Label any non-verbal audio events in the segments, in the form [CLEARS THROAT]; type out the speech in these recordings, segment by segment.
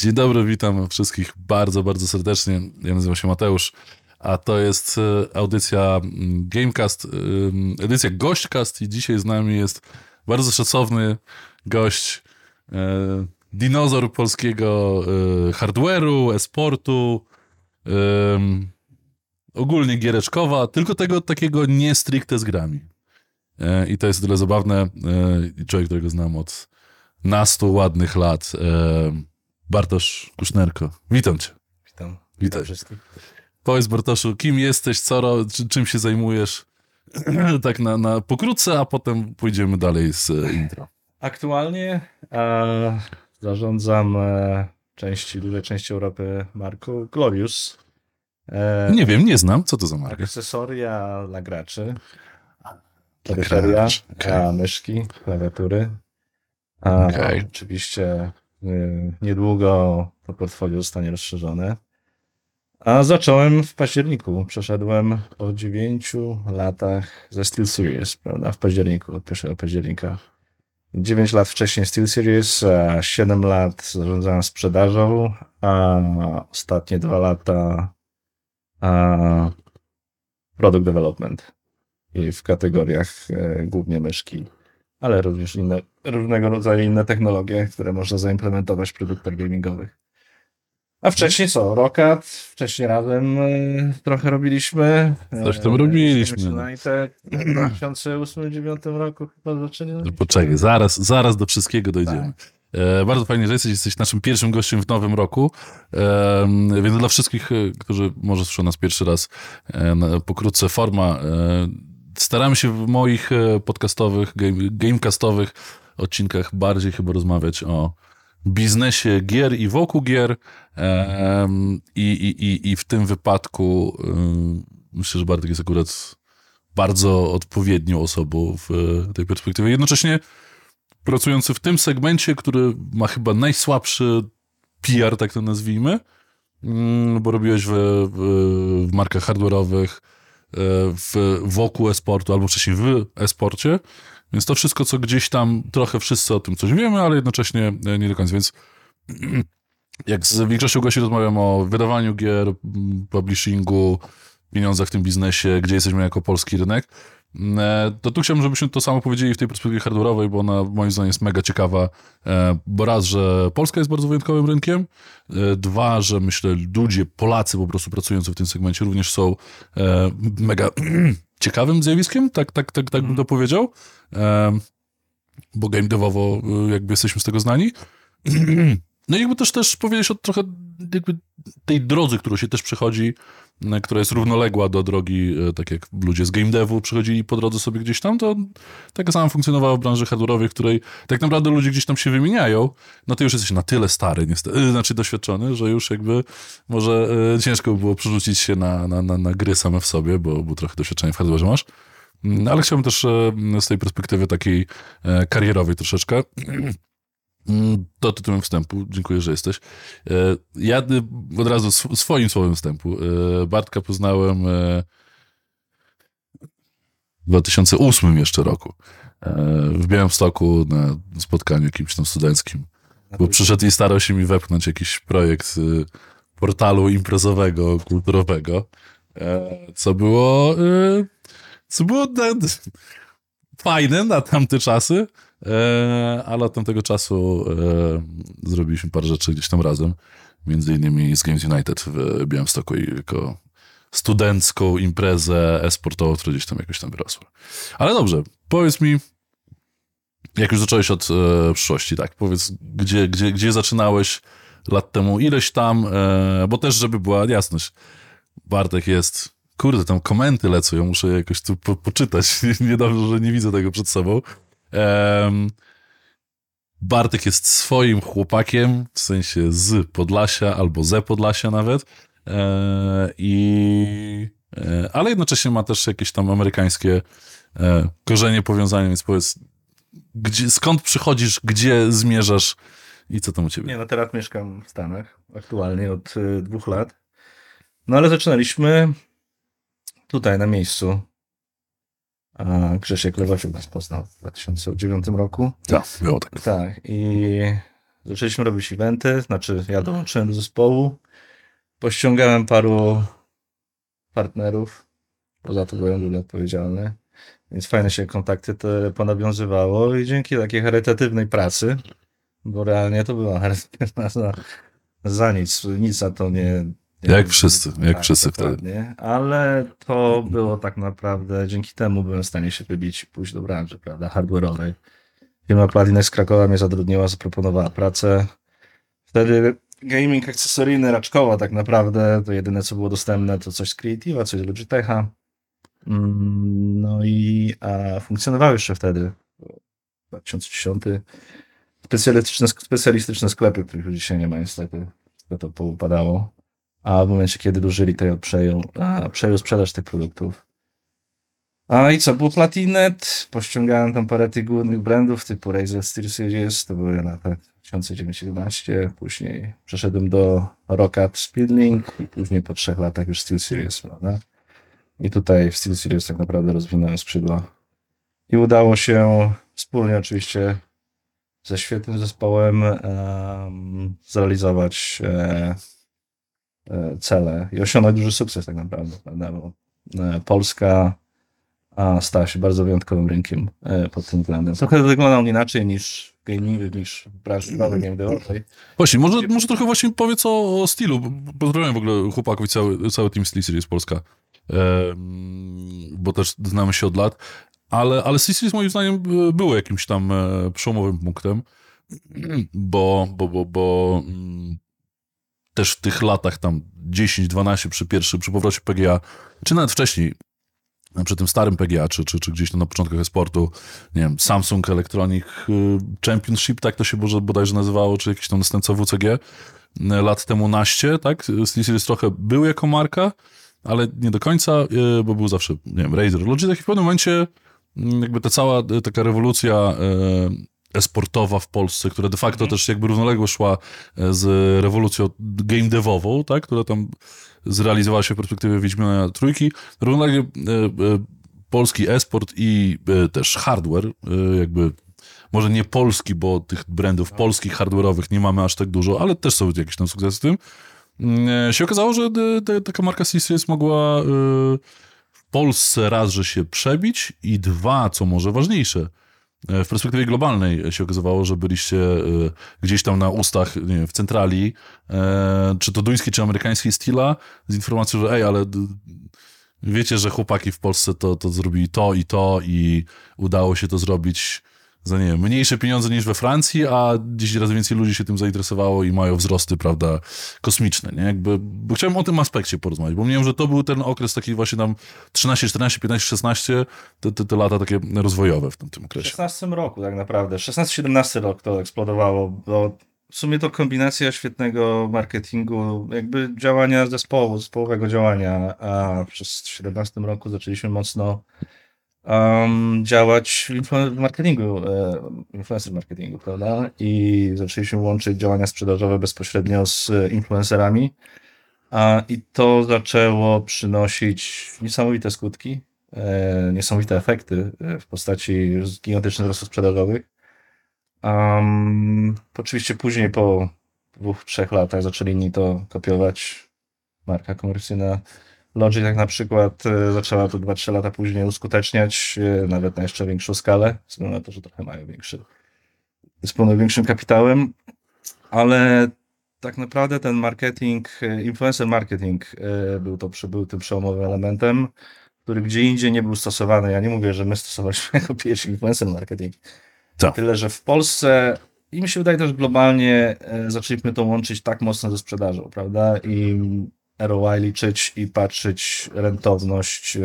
Dzień dobry, witam wszystkich bardzo, bardzo serdecznie. Ja nazywam się Mateusz, a to jest e, audycja mm, Gamecast, e, edycja Gośćcast i dzisiaj z nami jest bardzo szacowny gość, e, dinozaur polskiego hardware'u, e-sportu, ogólnie giereczkowa, tylko tego takiego nie stricte z grami. I to jest tyle zabawne. Człowiek, którego znam od nastu ładnych lat. Bartosz Kusznerko. Witam cię. Witam. Witam wszystkich. Powiedz Bartoszu, kim jesteś, co, czym się zajmujesz? [CLEARS THROAT] tak na, na pokrótce, a potem pójdziemy dalej z e, intro. Aktualnie e, zarządzam e, części, dużej części Europy marką Glorious. E, nie wiem, nie znam. Co to za marka? Akcesoria dla graczy. Peryferia, okay. myszki, klawiatury. A, okay. Oczywiście niedługo to portfolio zostanie rozszerzone. A zacząłem w październiku. Przeszedłem po 9 latach ze SteelSeries, prawda? W październiku, od 1 października. 9 lat wcześniej SteelSeries, a 7 lat zarządzałem sprzedażą, a ostatnie 2 lata a product development i w kategoriach e, głównie myszki ale również inne, różnego rodzaju inne technologie, które można zaimplementować w produktach gamingowych. A wcześniej co? Rokat, wcześniej razem y, trochę robiliśmy. Coś tam robiliśmy. United w 2008-2009 roku chyba zaczęliśmy. No poczekaj, zaraz, zaraz do wszystkiego dojdziemy. Tak. E, bardzo fajnie, że jesteś, jesteś naszym pierwszym gościem w nowym roku, e, więc dla wszystkich, którzy może słyszą nas pierwszy raz, e, pokrótce forma staramy się w moich e, podcastowych, game, gamecastowych odcinkach bardziej chyba rozmawiać o biznesie gier i wokół gier i, i, i, w tym wypadku myślę, że Bartek jest akurat bardzo odpowiednią osobą w tej perspektywie. Jednocześnie pracujący w tym segmencie, który ma chyba najsłabszy PR, tak to nazwijmy, mm, bo robiłeś w, w, w markach hardware'owych, w, wokół e-sportu, albo wcześniej w e-sporcie. Więc to wszystko, co gdzieś tam, trochę wszyscy o tym coś wiemy, ale jednocześnie e, nie do końca. Więc [CLEARS THROAT] jak z większością gości rozmawiam o wydawaniu gier, publishingu, pieniądzach w tym biznesie, gdzie jesteśmy jako polski rynek, E, to tu chciałbym, żebyśmy to samo powiedzieli w tej perspektywie hardware'owej, bo ona moim zdaniem jest mega ciekawa, e, bo raz, że Polska jest bardzo wyjątkowym rynkiem, dwa, że myślę ludzie, Polacy po prostu pracujący w tym segmencie również są mega [CLEARS THROAT] ciekawym zjawiskiem, tak, tak, tak, tak bym to powiedział, bo game devowo jakby jesteśmy z tego znani. [CLEARS THROAT] No i jakby też też powiedzieć o trochę jakby tej drodze, którą się też przechodzi która jest równoległa do drogi, e, tak jak ludzie z game devu przychodzili po drodze sobie gdzieś tam, to tak samo funkcjonowała w branży hardware'owej, w której tak naprawdę ludzie gdzieś tam się wymieniają, no ty już jesteś na tyle stary, niestety, e, znaczy doświadczony, że już jakby może e, ciężko było przerzucić się na, na, na, na gry same w sobie, bo, bo trochę doświadczenia w hardware'ze masz. Mm, ale chciałbym też z tej perspektywy takiej karierowej troszeczkę [CLEARS THROAT] to tytułem wstępu. Dziękuję, że jesteś. E, ja od razu swoim słowem wstępu. E, Bartka poznałem e, w 2008 jeszcze roku. W Białymstoku na spotkaniu jakimś tam studenckim. Bo przyszedł i starał się mi wepchnąć jakiś projekt portalu imprezowego, kulturowego, co było co było fajne na tamte czasy, E, ale od tamtego czasu e, zrobiliśmy parę rzeczy gdzieś tam razem. Między innymi z Games United w Białymstoku i jako studencką imprezę e-sportową, która gdzieś tam jakoś tam wyrosła. Ale dobrze, powiedz mi, jak już zacząłeś od e, przyszłości, tak, powiedz, gdzie, gdzie, gdzie zaczynałeś lat temu, ileś tam, e, bo też, żeby była jasność, Bartek jest, kurde, tam komenty lecą, ja muszę jakoś tu po, poczytać, [LAUGHS] niedobrze, że nie widzę tego przed sobą. Um, Bartek jest swoim chłopakiem, w sensie z Podlasia albo ze Podlasia nawet. E, i, e, ale jednocześnie ma też jakieś tam amerykańskie e, korzenie, powiązania, więc powiedz, gdzie, skąd przychodzisz, gdzie zmierzasz i co tam u ciebie? Nie, no teraz mieszkam w Stanach, aktualnie od y, dwóch lat. No ale zaczynaliśmy tutaj na miejscu. Grzesiek Lewasiuk nas poznał w 2009 roku. Tak, było tak. Tak, i zaczęliśmy robić eventy, znaczy ja dołączyłem do zespołu, pościągałem paru partnerów, poza to byłem dużo odpowiedzialny, więc fajne się kontakty te ponawiązywało i dzięki takiej charytatywnej pracy, bo realnie to była charytatywna za, za nic, nic za to nie... Jak wszyscy, jak wszyscy wtedy. dokładnie. Ale to było tak naprawdę, dzięki temu byłem w stanie się wybić i pójść do branży, prawda, hardware'owej. Firma Platinum z Krakowa mnie zatrudniła, zaproponowała pracę. Wtedy gaming akcesoryjny raczkowo tak naprawdę, to jedyne co było dostępne to coś z Creative'a, coś z Logitecha. Mm, No i a, funkcjonowały jeszcze wtedy, 2010, specjalistyczne, specjalistyczne sklepy, których dzisiaj nie ma niestety, to to poupadało. A w momencie, kiedy duży retail przejął, a, przejął sprzedaż tych produktów, a i co, było Platinet, pościągałem tam parę tych głównych brandów typu Razer Steel Series, to były lata 2011, później przeszedłem do Rockat Speedlink i później po trzech latach już Steel Series, prawda? I tutaj w Steel Series tak naprawdę rozwinąłem skrzydła. I udało się wspólnie oczywiście ze świetnym zespołem em, zrealizować e, cele i osiągnąć duży sukces tak naprawdę, e, Polska stała się bardzo wyjątkowym rynkiem e, pod tym względem. Trochę wyglądał inaczej niż gaming, niż branży game devowej. Właśnie, może, może trochę właśnie powiedz o, o stylu. Pozdrawiam w ogóle chłopaków i cały, cały team Steel Series Polska, bo też znamy się od lat. Ale, ale Series moim zdaniem e, było jakimś tam e, przełomowym punktem, bo, bo, bo, bo mm, też w tych latach tam 10-12 przy pierwszym, przy powrocie PGA, czy nawet wcześniej, przy tym starym PGA, czy, czy, czy gdzieś tam na początkach sportu, nie wiem, Samsung Electronic y, Championship, tak to się bodajże nazywało, czy jakiś tam następca WCG, y, lat temu naście, tak? SteelSeries trochę był jako marka, ale nie do końca, y, bo był zawsze, nie wiem, Razer, i w pewnym momencie mm, jakby ta cała taka rewolucja esportowa w Polsce, która de facto też jakby równolegle szła y, z rewolucją game devową, tak? Która tam zrealizowała się w perspektywie Wiedźmina Trójki. Równolegle y, y, polski esport i y, też hardware, y, jakby może nie polski, bo tych brandów polskich hardware'owych nie mamy aż tak dużo, ale też są jakieś tam sukcesy w tym. Mm, się okazało, że y, te- taka marka SteelSeries mogła w Polsce raz, że się przebić i dwa, co może ważniejsze, w perspektywie globalnej się okazało, że byliście y, gdzieś tam na ustach, nie wiem, w centrali, e, czy to duńskiej, czy amerykańskiej Steela, z informacją, że ej, ale wiecie, że chłopaki w Polsce to, to zrobili to i to i udało się to zrobić za, nie wiem, mniejsze pieniądze niż we Francji, a 10 razy więcej ludzi się tym zainteresowało i mają wzrosty, prawda, kosmiczne, nie? Jakby, bo chciałem o tym aspekcie porozmawiać, bo wiem, że to był ten okres taki właśnie tam 13, 14, 15, 16, te, te, te lata takie rozwojowe w tym, tym W okresie. 16 roku tak naprawdę, 16-17 rok to eksplodowało, bo w sumie to kombinacja świetnego marketingu, jakby działania zespołu, zespołowego działania, a przez 17 roku zaczęliśmy mocno um, działać w marketingu, e, influencer marketingu, prawda? I zaczęliśmy łączyć działania sprzedażowe bezpośrednio z e, influencerami. A, I to zaczęło przynosić niesamowite skutki, e, niesamowite efekty e, w postaci gigantycznych wzrostów sprzedażowych. Um, oczywiście później po dwóch, trzech latach zaczęli inni to kopiować. Marka komercyjna Logitech na przykład e, zaczęła to 2-3 lata później uskuteczniać, e, nawet na jeszcze większą skalę, względu na to, że trochę mają większy, dysponują większym kapitałem, ale tak naprawdę ten marketing, e, influencer marketing był, to, był tym przełomowym elementem, który gdzie indziej nie był stosowany. Ja nie mówię, że my stosowaliśmy [LAUGHS] jako pierwsi influencer marketing. Tak. Tyle, że w Polsce i mi się wydaje też globalnie zaczęliśmy to łączyć tak mocno ze sprzedażą, prawda? I ROI liczyć i patrzeć rentowność e,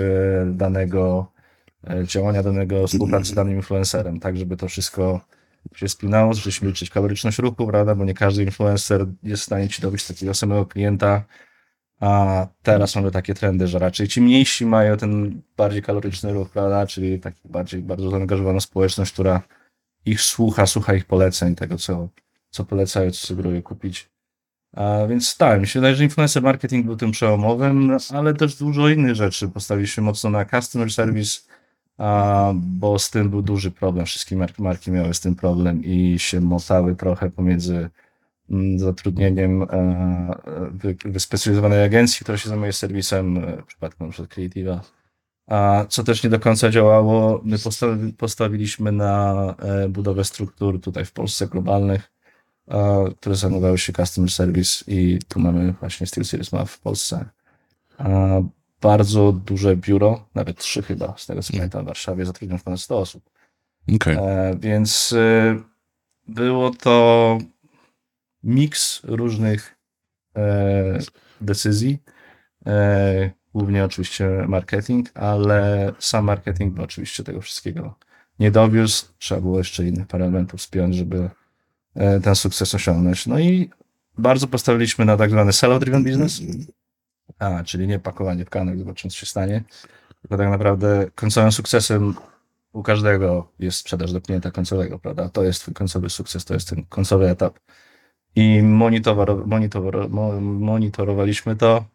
danego e, działania, danego współpracy z danym influencerem, tak żeby to wszystko się spinało, zaczęliśmy liczyć kaloryczność ruchu, prawda? Bo nie każdy influencer jest w stanie ci dobyć takiego samego klienta, a teraz mamy takie trendy, że raczej ci mniejsi mają ten bardziej kaloryczny ruch, prawda? Czyli taki bardziej bardzo zaangażowana społeczność, która ich słucha, słucha ich poleceń, tego co, co polecają, co sugerują kupić. A więc tak, mi się wydaje, że influencer marketing był tym przełomowym, ale też dużo innych rzeczy. Postawiliśmy mocno na customer service, a, bo z tym był duży problem. Wszystkie marki, marki miały z tym problem i się motały trochę pomiędzy mm, zatrudnieniem e, wy- wyspecjalizowanej agencji, która się zajmuje serwisem, e, w przypadku przykład Creative'a, a co też nie do końca działało. My postawi, postawiliśmy na e, budowę struktur tutaj w Polsce globalnych, e, które zajmowały się customer service i tu mamy właśnie SteelSeries ma w Polsce bardzo duże biuro, nawet trzy chyba, z tego co pamiętam, w Warszawie zatrudniono ponad 100 osób. Okej. E, więc e, było to miks różnych e, decyzji. E, głównie oczywiście marketing, ale sam marketing by oczywiście tego wszystkiego nie dowiózł. Trzeba było jeszcze innych parę elementów spiąć, żeby ten sukces osiągnąć. No i bardzo postawiliśmy na tak zwany sell-driven business, a, czyli nie pakowanie tkanek, zobaczymy co się stanie, tylko tak naprawdę końcowym sukcesem u każdego jest sprzedaż do klienta końcowego, prawda? To jest twój końcowy sukces, to jest ten końcowy etap. I monitor, monitor, mo- monitorowaliśmy to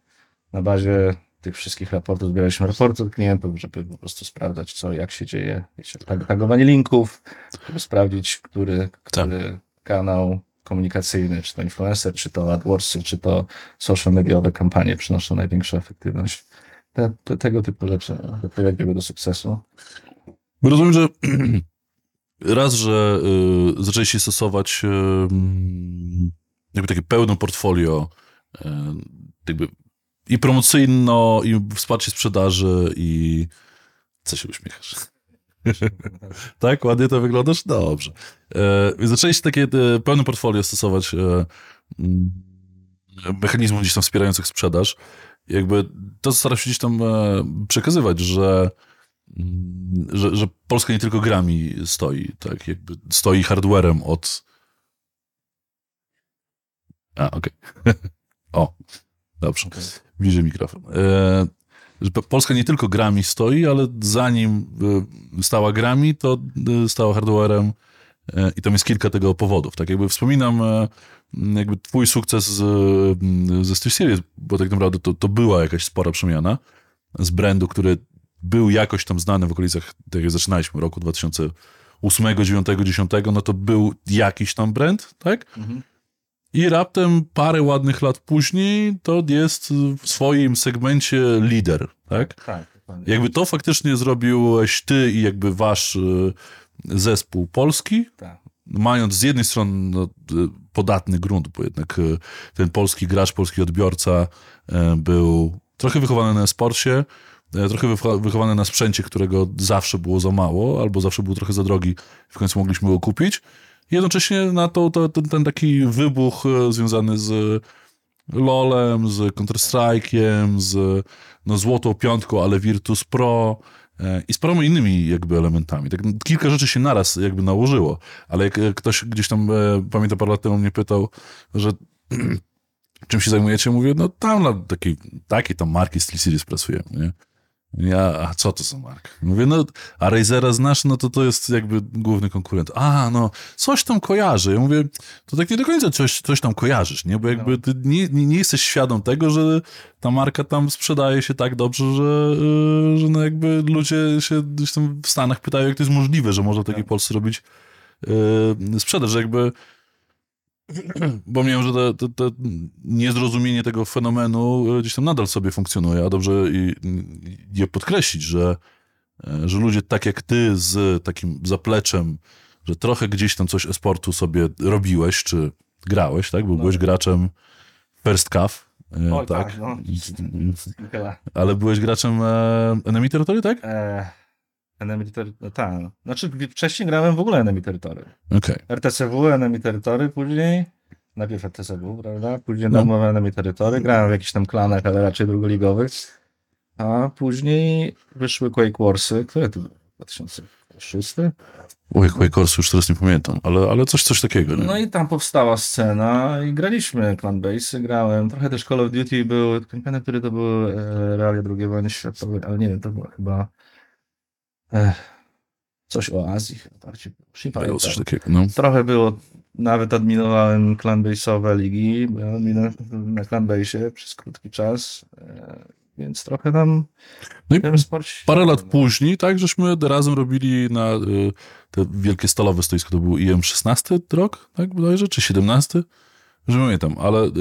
na bazie tych wszystkich raportów, zbieraliśmy raporty od klientów, żeby po prostu sprawdzać, co, jak się dzieje, wiecie, tagowanie linków, żeby sprawdzić, który, który kanał komunikacyjny, czy to influencer, czy to AdWordsy, czy to social mediowe kampanie przynoszą największą efektywność. Te, te, tego typu rzeczy doprowadziły do sukcesu. Rozumiem, że [CLEARS THROAT] raz, że y, zaczęliście stosować y, mm, jakby takie pełne portfolio y, jakby i promocyjno, i wsparcie sprzedaży, i co się uśmiechasz? Tak? Ładnie to wyglądasz? Dobrze. E, zaczęliście takie e, pełne portfolio stosować e, mechanizmów gdzieś tam wspierających sprzedaż. Jakby to staram się gdzieś tam e, przekazywać, że Mm, że, że Polska nie tylko grami stoi, tak, jakby stoi hardwarem od... A, okej. [LAUGHS] o, dobrze. Bliżej mikrofon. E, Polska nie tylko grami stoi, ale zanim e, stała grami, to e, stała hardwarem e, i tam jest kilka tego powodów. Tak jakby wspominam jakby twój sukces z, ze SteelSeries, bo tak naprawdę to, to była jakaś spora przemiana z brandu, który był jakoś tam znany w okolicach, tak jak zaczynaliśmy, roku 2008, 2009, 10, no to był jakiś tam brand, tak? I raptem parę ładnych lat później to jest w swoim segmencie lider, tak? Tak. Jakby to faktycznie zrobiłeś ty i jakby wasz y, zespół polski, Tak. mając z jednej strony no, y, podatny grunt, bo jednak y, ten polski gracz, polski odbiorca był trochę wychowany na sporcie, trochę wycho- wychowany na sprzęcie, którego zawsze było za mało, albo zawsze był trochę za drogi, w końcu mogliśmy go kupić. Jednocześnie na to, to ten, ten taki wybuch y, związany z LoLem, z Counter-Strike'iem, z no, Złotą Piątką, ale Virtus Pro e, i z paroma innymi jakby elementami. Tak, kilka rzeczy się naraz jakby nałożyło, ale jak e, ktoś gdzieś tam, e, pamiętam parę lat temu mnie pytał, że [CLEARS THROAT] czym się zajmujecie, mówię, no tam na takiej, takiej tam marki SteelSeries pracujemy, nie? Ja, a co to za marka? Mówię, no, a Razera znasz, no to to jest jakby główny konkurent. A, no, coś tam kojarzy. Ja mówię, to tak nie do końca coś, coś tam kojarzysz, nie? Bo jakby ty nie, nie, nie jesteś świadom tego, że ta marka tam sprzedaje się tak dobrze, że, yy, że no jakby ludzie się gdzieś tam w Stanach pytają, jak to jest możliwe, że można w takiej Polsce robić yy, sprzedaż, że jakby bo miałem, że to, to, to niezrozumienie tego fenomenu gdzieś tam nadal sobie funkcjonuje, a dobrze je podkreślić, że, e, że ludzie tak jak ty z takim zapleczem, że trochę gdzieś tam coś e-sportu sobie robiłeś, czy grałeś, tak? Bo byłeś graczem First Cuff, e, Oj, tak? tak, no. Ale byłeś graczem e, Enemy Territory, tak? E, Enemy Territory, no tak. Znaczy wcześniej grałem w ogóle Enemy Territory. Okej. RTCW, Enemy Territory, później najpierw RTCW, prawda? Później No. darmowe Enemy Territory. Grałem w jakichś tam klanach, ale raczej drugoligowych. A później wyszły Quake Warsy, które to były? 2006? Oj, Quake Force już teraz nie pamiętam, ale, ale coś, coś takiego, nie? No i tam powstała scena i graliśmy Clan Base, grałem. Trochę też Call of Duty był, nie pamiętam, który to był e, realia II wojny światowej, ale nie wiem, to było chyba coś o Azji chyba bardziej. Już nie pamiętam. coś takiego, no. Trochę było, nawet adminowałem clan base'owe ligi, byłem adminem na clan base'ie przez krótki czas, e, więc trochę tam No i w tym sporcie... Parę lat później, tak, żeśmy razem robili na y, te wielkie stalowe stoisko, to był IM 16 rok, tak bodajże, czy 17? Że nie pamiętam, ale y,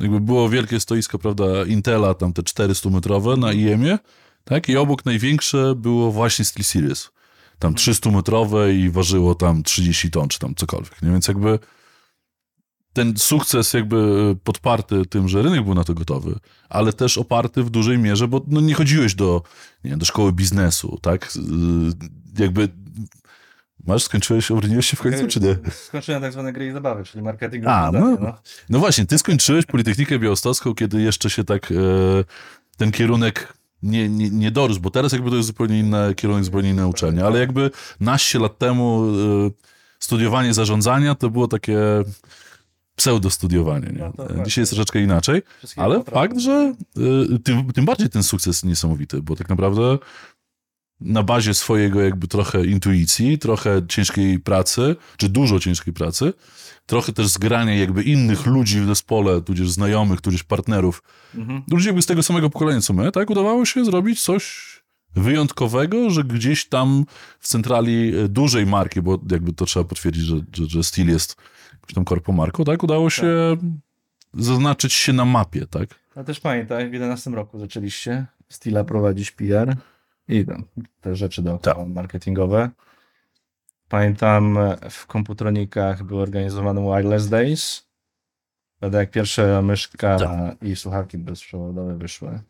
jakby było wielkie stoisko, prawda, Intela, tam te 400-metrowe na IM-ie, tak, i obok największe było właśnie SteelSeries. Tam 300-metrowe i ważyło tam 30 ton, czy tam cokolwiek, nie? Więc jakby ten sukces jakby podparty tym, że rynek był na to gotowy, ale też oparty w dużej mierze, bo no nie chodziłeś do, nie wiem, do szkoły biznesu, tak? Yy, Jakby masz, skończyłeś, obroniłeś się w końcu, czy nie? Skończyłem tak zwane gry i zabawy, czyli marketing. A, no. no. No właśnie, ty skończyłeś Politechnikę Białostocką, kiedy jeszcze się tak e, ten kierunek nie, nie, nie dorósł, bo teraz jakby to jest zupełnie inny kierunek, zupełnie inne uczenie, ale jakby naście lat temu e, studiowanie zarządzania to było takie pseudostudiowanie, nie? No. Dzisiaj jest troszeczkę inaczej, ale fakt, że y, tym, tym bardziej ten sukces niesamowity, bo tak naprawdę na bazie swojego jakby trochę intuicji, trochę ciężkiej pracy, czy dużo ciężkiej pracy, trochę też zgrania jakby innych ludzi w zespole, tudzież znajomych, tudzież partnerów, Mhm. ludzi jakby z tego samego pokolenia co my, tak, udawało się zrobić coś wyjątkowego, że gdzieś tam w centrali e, dużej marki, bo jakby to trzeba potwierdzić, że, że, że Steel jest jakąś tam korpomarką, tak, udało się zaznaczyć się na mapie, tak? No też pamiętaj, w 11 roku zaczęliście Stila prowadzić PR i tam te rzeczy dookoła Tak. marketingowe. Pamiętam e, w komputronikach były organizowane Wireless Days. Wtedy jak pierwsze myszka Tak. i słuchawki bezprzewodowe wyszły.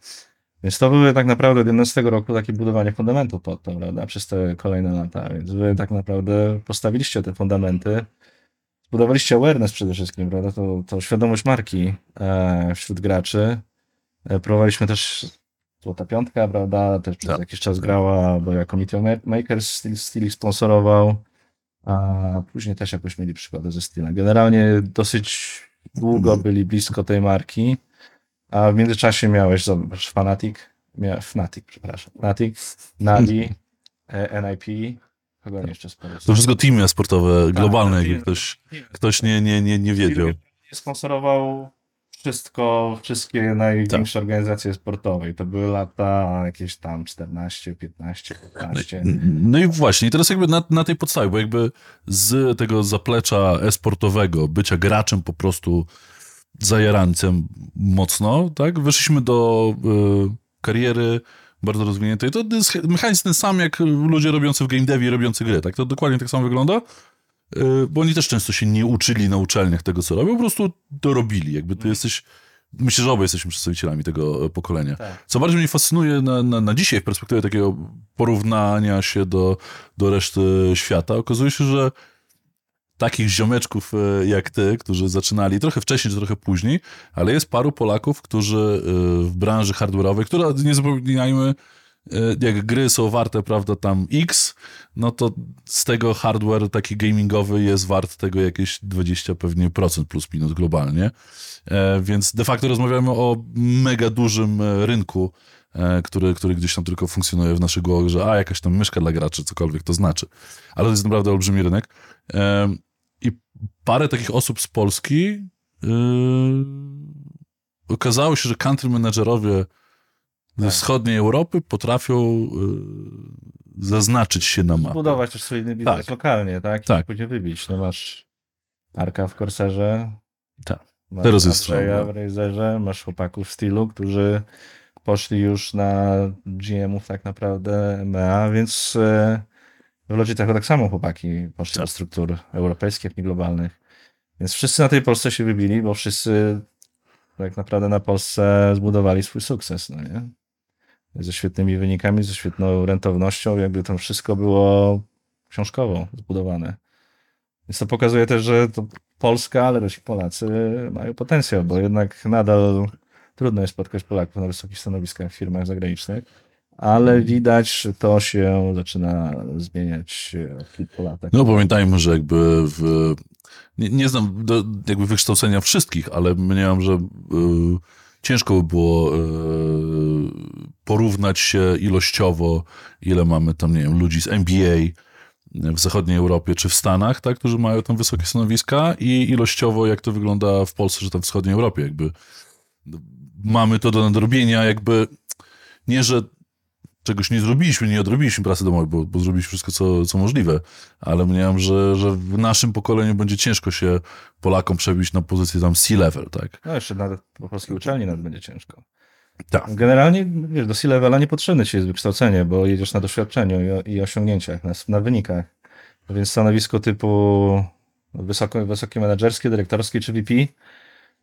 Więc to były tak naprawdę od 11 roku takie budowanie fundamentu pod to, prawda, przez te kolejne lata. Więc wy tak naprawdę postawiliście te fundamenty, zbudowaliście awareness przede wszystkim, prawda, to, to świadomość marki e, wśród graczy. E, Próbowaliśmy też Złota Piątka, prawda, też przez Tak. jakiś czas grała, bo jako Meteor Ma- Makers Steel, Steel sponsorował, a później też jakoś mieli przykłady ze Steelem. Generalnie dosyć długo byli blisko tej marki, a w międzyczasie miałeś, zobacz, Fanatic, mia, Fnatic, przepraszam, Fnatic, Navi, e, NIP, oni jeszcze sporo To wszystko teamy sportowe, globalne, tak, jakby ktoś, ktoś nie, nie, nie, nie wiedział. sponsorował wszystko, wszystkie największe Tak. organizacje sportowe. I to były lata jakieś tam 14, 15, 15. No i właśnie, i teraz jakby na, na tej podstawie, bo jakby z tego zaplecza e-sportowego, bycia graczem po prostu zajarancem mocno, tak, wyszliśmy do y, kariery bardzo rozwiniętej. To jest mechanizm ten sam, jak ludzie robiący w game devie, robiący gry, tak, to dokładnie tak samo wygląda, bo oni też często się nie uczyli na uczelniach tego, co robią, po prostu to robili, jakby ty jesteś, myślę, że obaj jesteśmy przedstawicielami tego e, pokolenia. Tak. Co bardziej mnie fascynuje na, na, na dzisiaj w perspektywie takiego porównania się do, do reszty świata, okazuje się, że takich ziomeczków e, jak ty, którzy zaczynali trochę wcześniej czy trochę później, ale jest paru Polaków, którzy e, w branży hardware'owej, która nie zapominajmy, jak gry są warte, prawda, tam X, no to z tego hardware taki gamingowy jest wart tego jakieś 20 pewnie procent plus minus globalnie. E, Więc de facto rozmawiamy o mega dużym e, rynku, e, który, który gdzieś tam tylko funkcjonuje w naszych głowach, że a, jakaś tam myszka dla graczy, cokolwiek to znaczy. Ale to jest naprawdę olbrzymi rynek. I parę takich osób z Polski yy, okazało się, że country managerowie ze Tak. wschodniej Europy potrafią yy, zaznaczyć się na mapie. Zbudować też solidny biznes Tak. lokalnie, tak? Tak. I później wybić. No masz Arka w Corsairze. Tak. Masz Teraz jest w Razerze, masz chłopaków w stylu, którzy poszli już na GM-ów tak naprawdę MEA, więc e, w Logitechu tak samo chłopaki poszli Tak. do struktur europejskich, jak i globalnych. Więc wszyscy na tej Polsce się wybili, bo wszyscy tak naprawdę na Polsce zbudowali swój sukces, no nie? Ze świetnymi wynikami, ze świetną rentownością, jakby to wszystko było książkowo zbudowane. Więc to pokazuje też, że to Polska, ale też i Polacy mają potencjał, bo jednak nadal trudno jest spotkać Polaków na wysokich stanowiskach w firmach zagranicznych, ale widać, że to się zaczyna zmieniać od kilku lat. No pamiętajmy, że jakby w... Nie, nie znam do, jakby wykształcenia wszystkich, ale mniemam, że y, ciężko by było y, porównać się ilościowo, ile mamy tam, nie wiem, ludzi z MBA w zachodniej Europie czy w Stanach, tak, którzy mają tam wysokie stanowiska i ilościowo jak to wygląda w Polsce czy tam w wschodniej Europie, jakby mamy to do nadrobienia, jakby nie, że czegoś nie zrobiliśmy, nie odrobiliśmy pracy domowej, bo, bo zrobiliśmy wszystko, co, co możliwe, ale mniemam, że, że w naszym pokoleniu będzie ciężko się Polakom przebić na pozycję tam C-level, tak? No jeszcze nawet po polskiej uczelni nawet będzie ciężko. Tak. Generalnie wiesz, do C-levela nie potrzebne ci jest wykształcenie, bo jedziesz na doświadczeniu i, i osiągnięciach, na, na wynikach. Więc stanowisko typu wysoko, wysokie menedżerskie, dyrektorskie czy VP,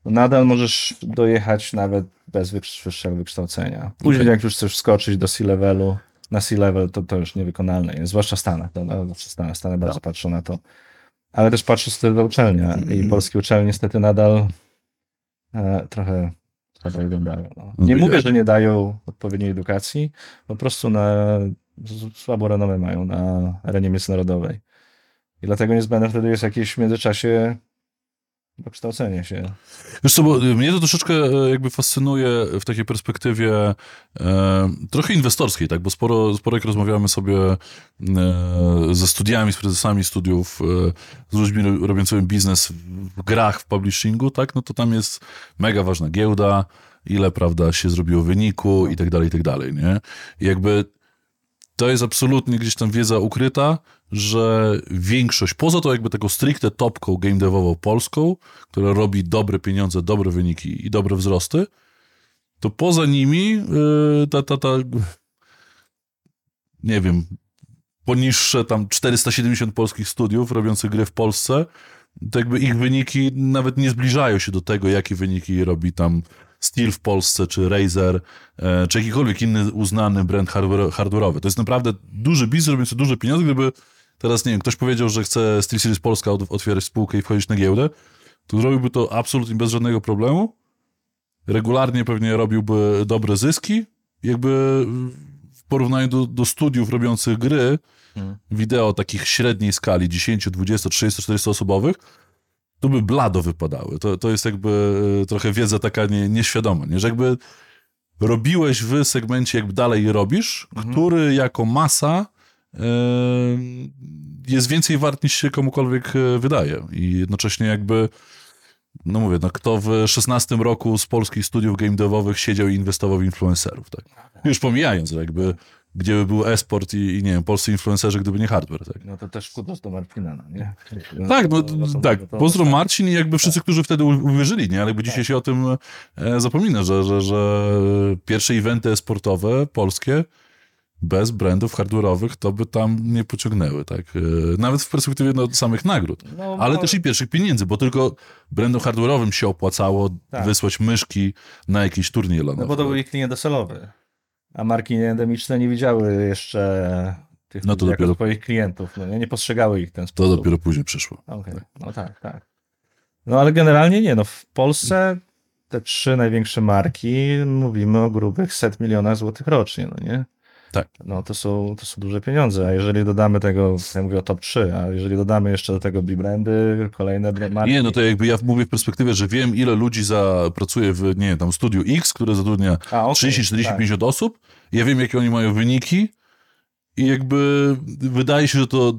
nadal możesz dojechać nawet bez wyższego wykształcenia. Później Okej. jak już chcesz skoczyć do C-levelu, na C-level to, to już niewykonalne jest, zwłaszcza w Stanach. To, no, w Stanach, Stany bardzo patrzą na to. Ale też patrzę wtedy uczelnia i polskie uczelnie niestety nadal e, trochę słabo wyglądają. No. Nie mówię, że nie dają odpowiedniej edukacji, po prostu na, słabo renomę mają na arenie międzynarodowej. I dlatego niezbędne wtedy jest jakieś w międzyczasie dokształcenie się. Wiesz co, bo y, mnie to troszeczkę e, jakby fascynuje w takiej perspektywie e, trochę inwestorskiej, tak, bo sporo, sporo jak rozmawiamy sobie e, ze studiami, z prezesami studiów, e, z ludźmi ro- robiącymi biznes w grach, w publishingu, tak, no to tam jest mega ważna giełda, ile, prawda, się zrobiło wyniku i tak dalej, i tak dalej, nie? I jakby to jest absolutnie gdzieś tam wiedza ukryta, że większość, poza to jakby taką stricte topką game devową polską, która robi dobre pieniądze, dobre wyniki i dobre wzrosty, to poza nimi yy, ta, ta, ta nie wiem, poniższe tam 470 polskich studiów robiących gry w Polsce, to jakby ich wyniki nawet nie zbliżają się do tego, jakie wyniki robi tam Steel w Polsce, czy Razer, e, czy jakikolwiek inny uznany brand hardware- hardware'owy. To jest naprawdę duży biznes, robiący duże pieniądze. Gdyby teraz, nie wiem, ktoś powiedział, że chce SteelSeries Polska otwierać spółkę i wchodzić na giełdę, to zrobiłby to absolutnie bez żadnego problemu. Regularnie pewnie robiłby dobre zyski. Jakby w porównaniu do, do studiów robiących gry, Mhm. wideo takich średniej skali, 10, 20, 30, 40 osobowych, to by blado wypadały. To, to jest jakby e, trochę wiedza taka nie, nieświadoma, nie? że jakby robiłeś w segmencie, jakby dalej robisz, który jako masa e, jest więcej wart niż się komukolwiek e, wydaje. I jednocześnie jakby, no mówię, no kto w 16 roku z polskich studiów game devowych siedział i inwestował w influencerów, tak? Już pomijając, że jakby gdzie by był e-sport i, i nie wiem, polscy influencerzy, gdyby nie hardware, tak? No to też kudos do Martina, no nie? Tak, no To- to- tak. to- Tak. Pozdro Marcin i jakby wszyscy, którzy wtedy uwierzyli, nie? Ale jakby dzisiaj się o tym e, zapomina, że, że, że pierwsze eventy sportowe polskie bez brandów hardware'owych to by tam nie pociągnęły, tak? E, Nawet w perspektywie no, samych nagród. No, Ale no, też i pierwszych pieniędzy, bo tylko brandom hardware'owym się opłacało Tak. wysłać myszki na jakiś turniej No lanowy. bo to był ich klient docelowy. A marki endemiczne nie widziały jeszcze tych No to ludzi dopiero- swoich klientów. No nie, nie postrzegały ich w ten To sposób. dopiero później przyszło. Okej, no tak, tak. No ale generalnie nie, no w Polsce te trzy największe marki, mówimy o grubych set milionach złotych rocznie, no nie? Tak. No to są, to są duże pieniądze, a jeżeli dodamy tego, ja mówię o top 3, a jeżeli dodamy jeszcze do tego brandy, kolejne marki. Nie, no to jakby ja mówię w perspektywie, że wiem, ile ludzi za, pracuje w, nie wiem, tam studiu X, które zatrudnia A, okej, 30, 40, tak. 50 osób. Ja wiem, jakie oni mają wyniki i jakby wydaje się, że to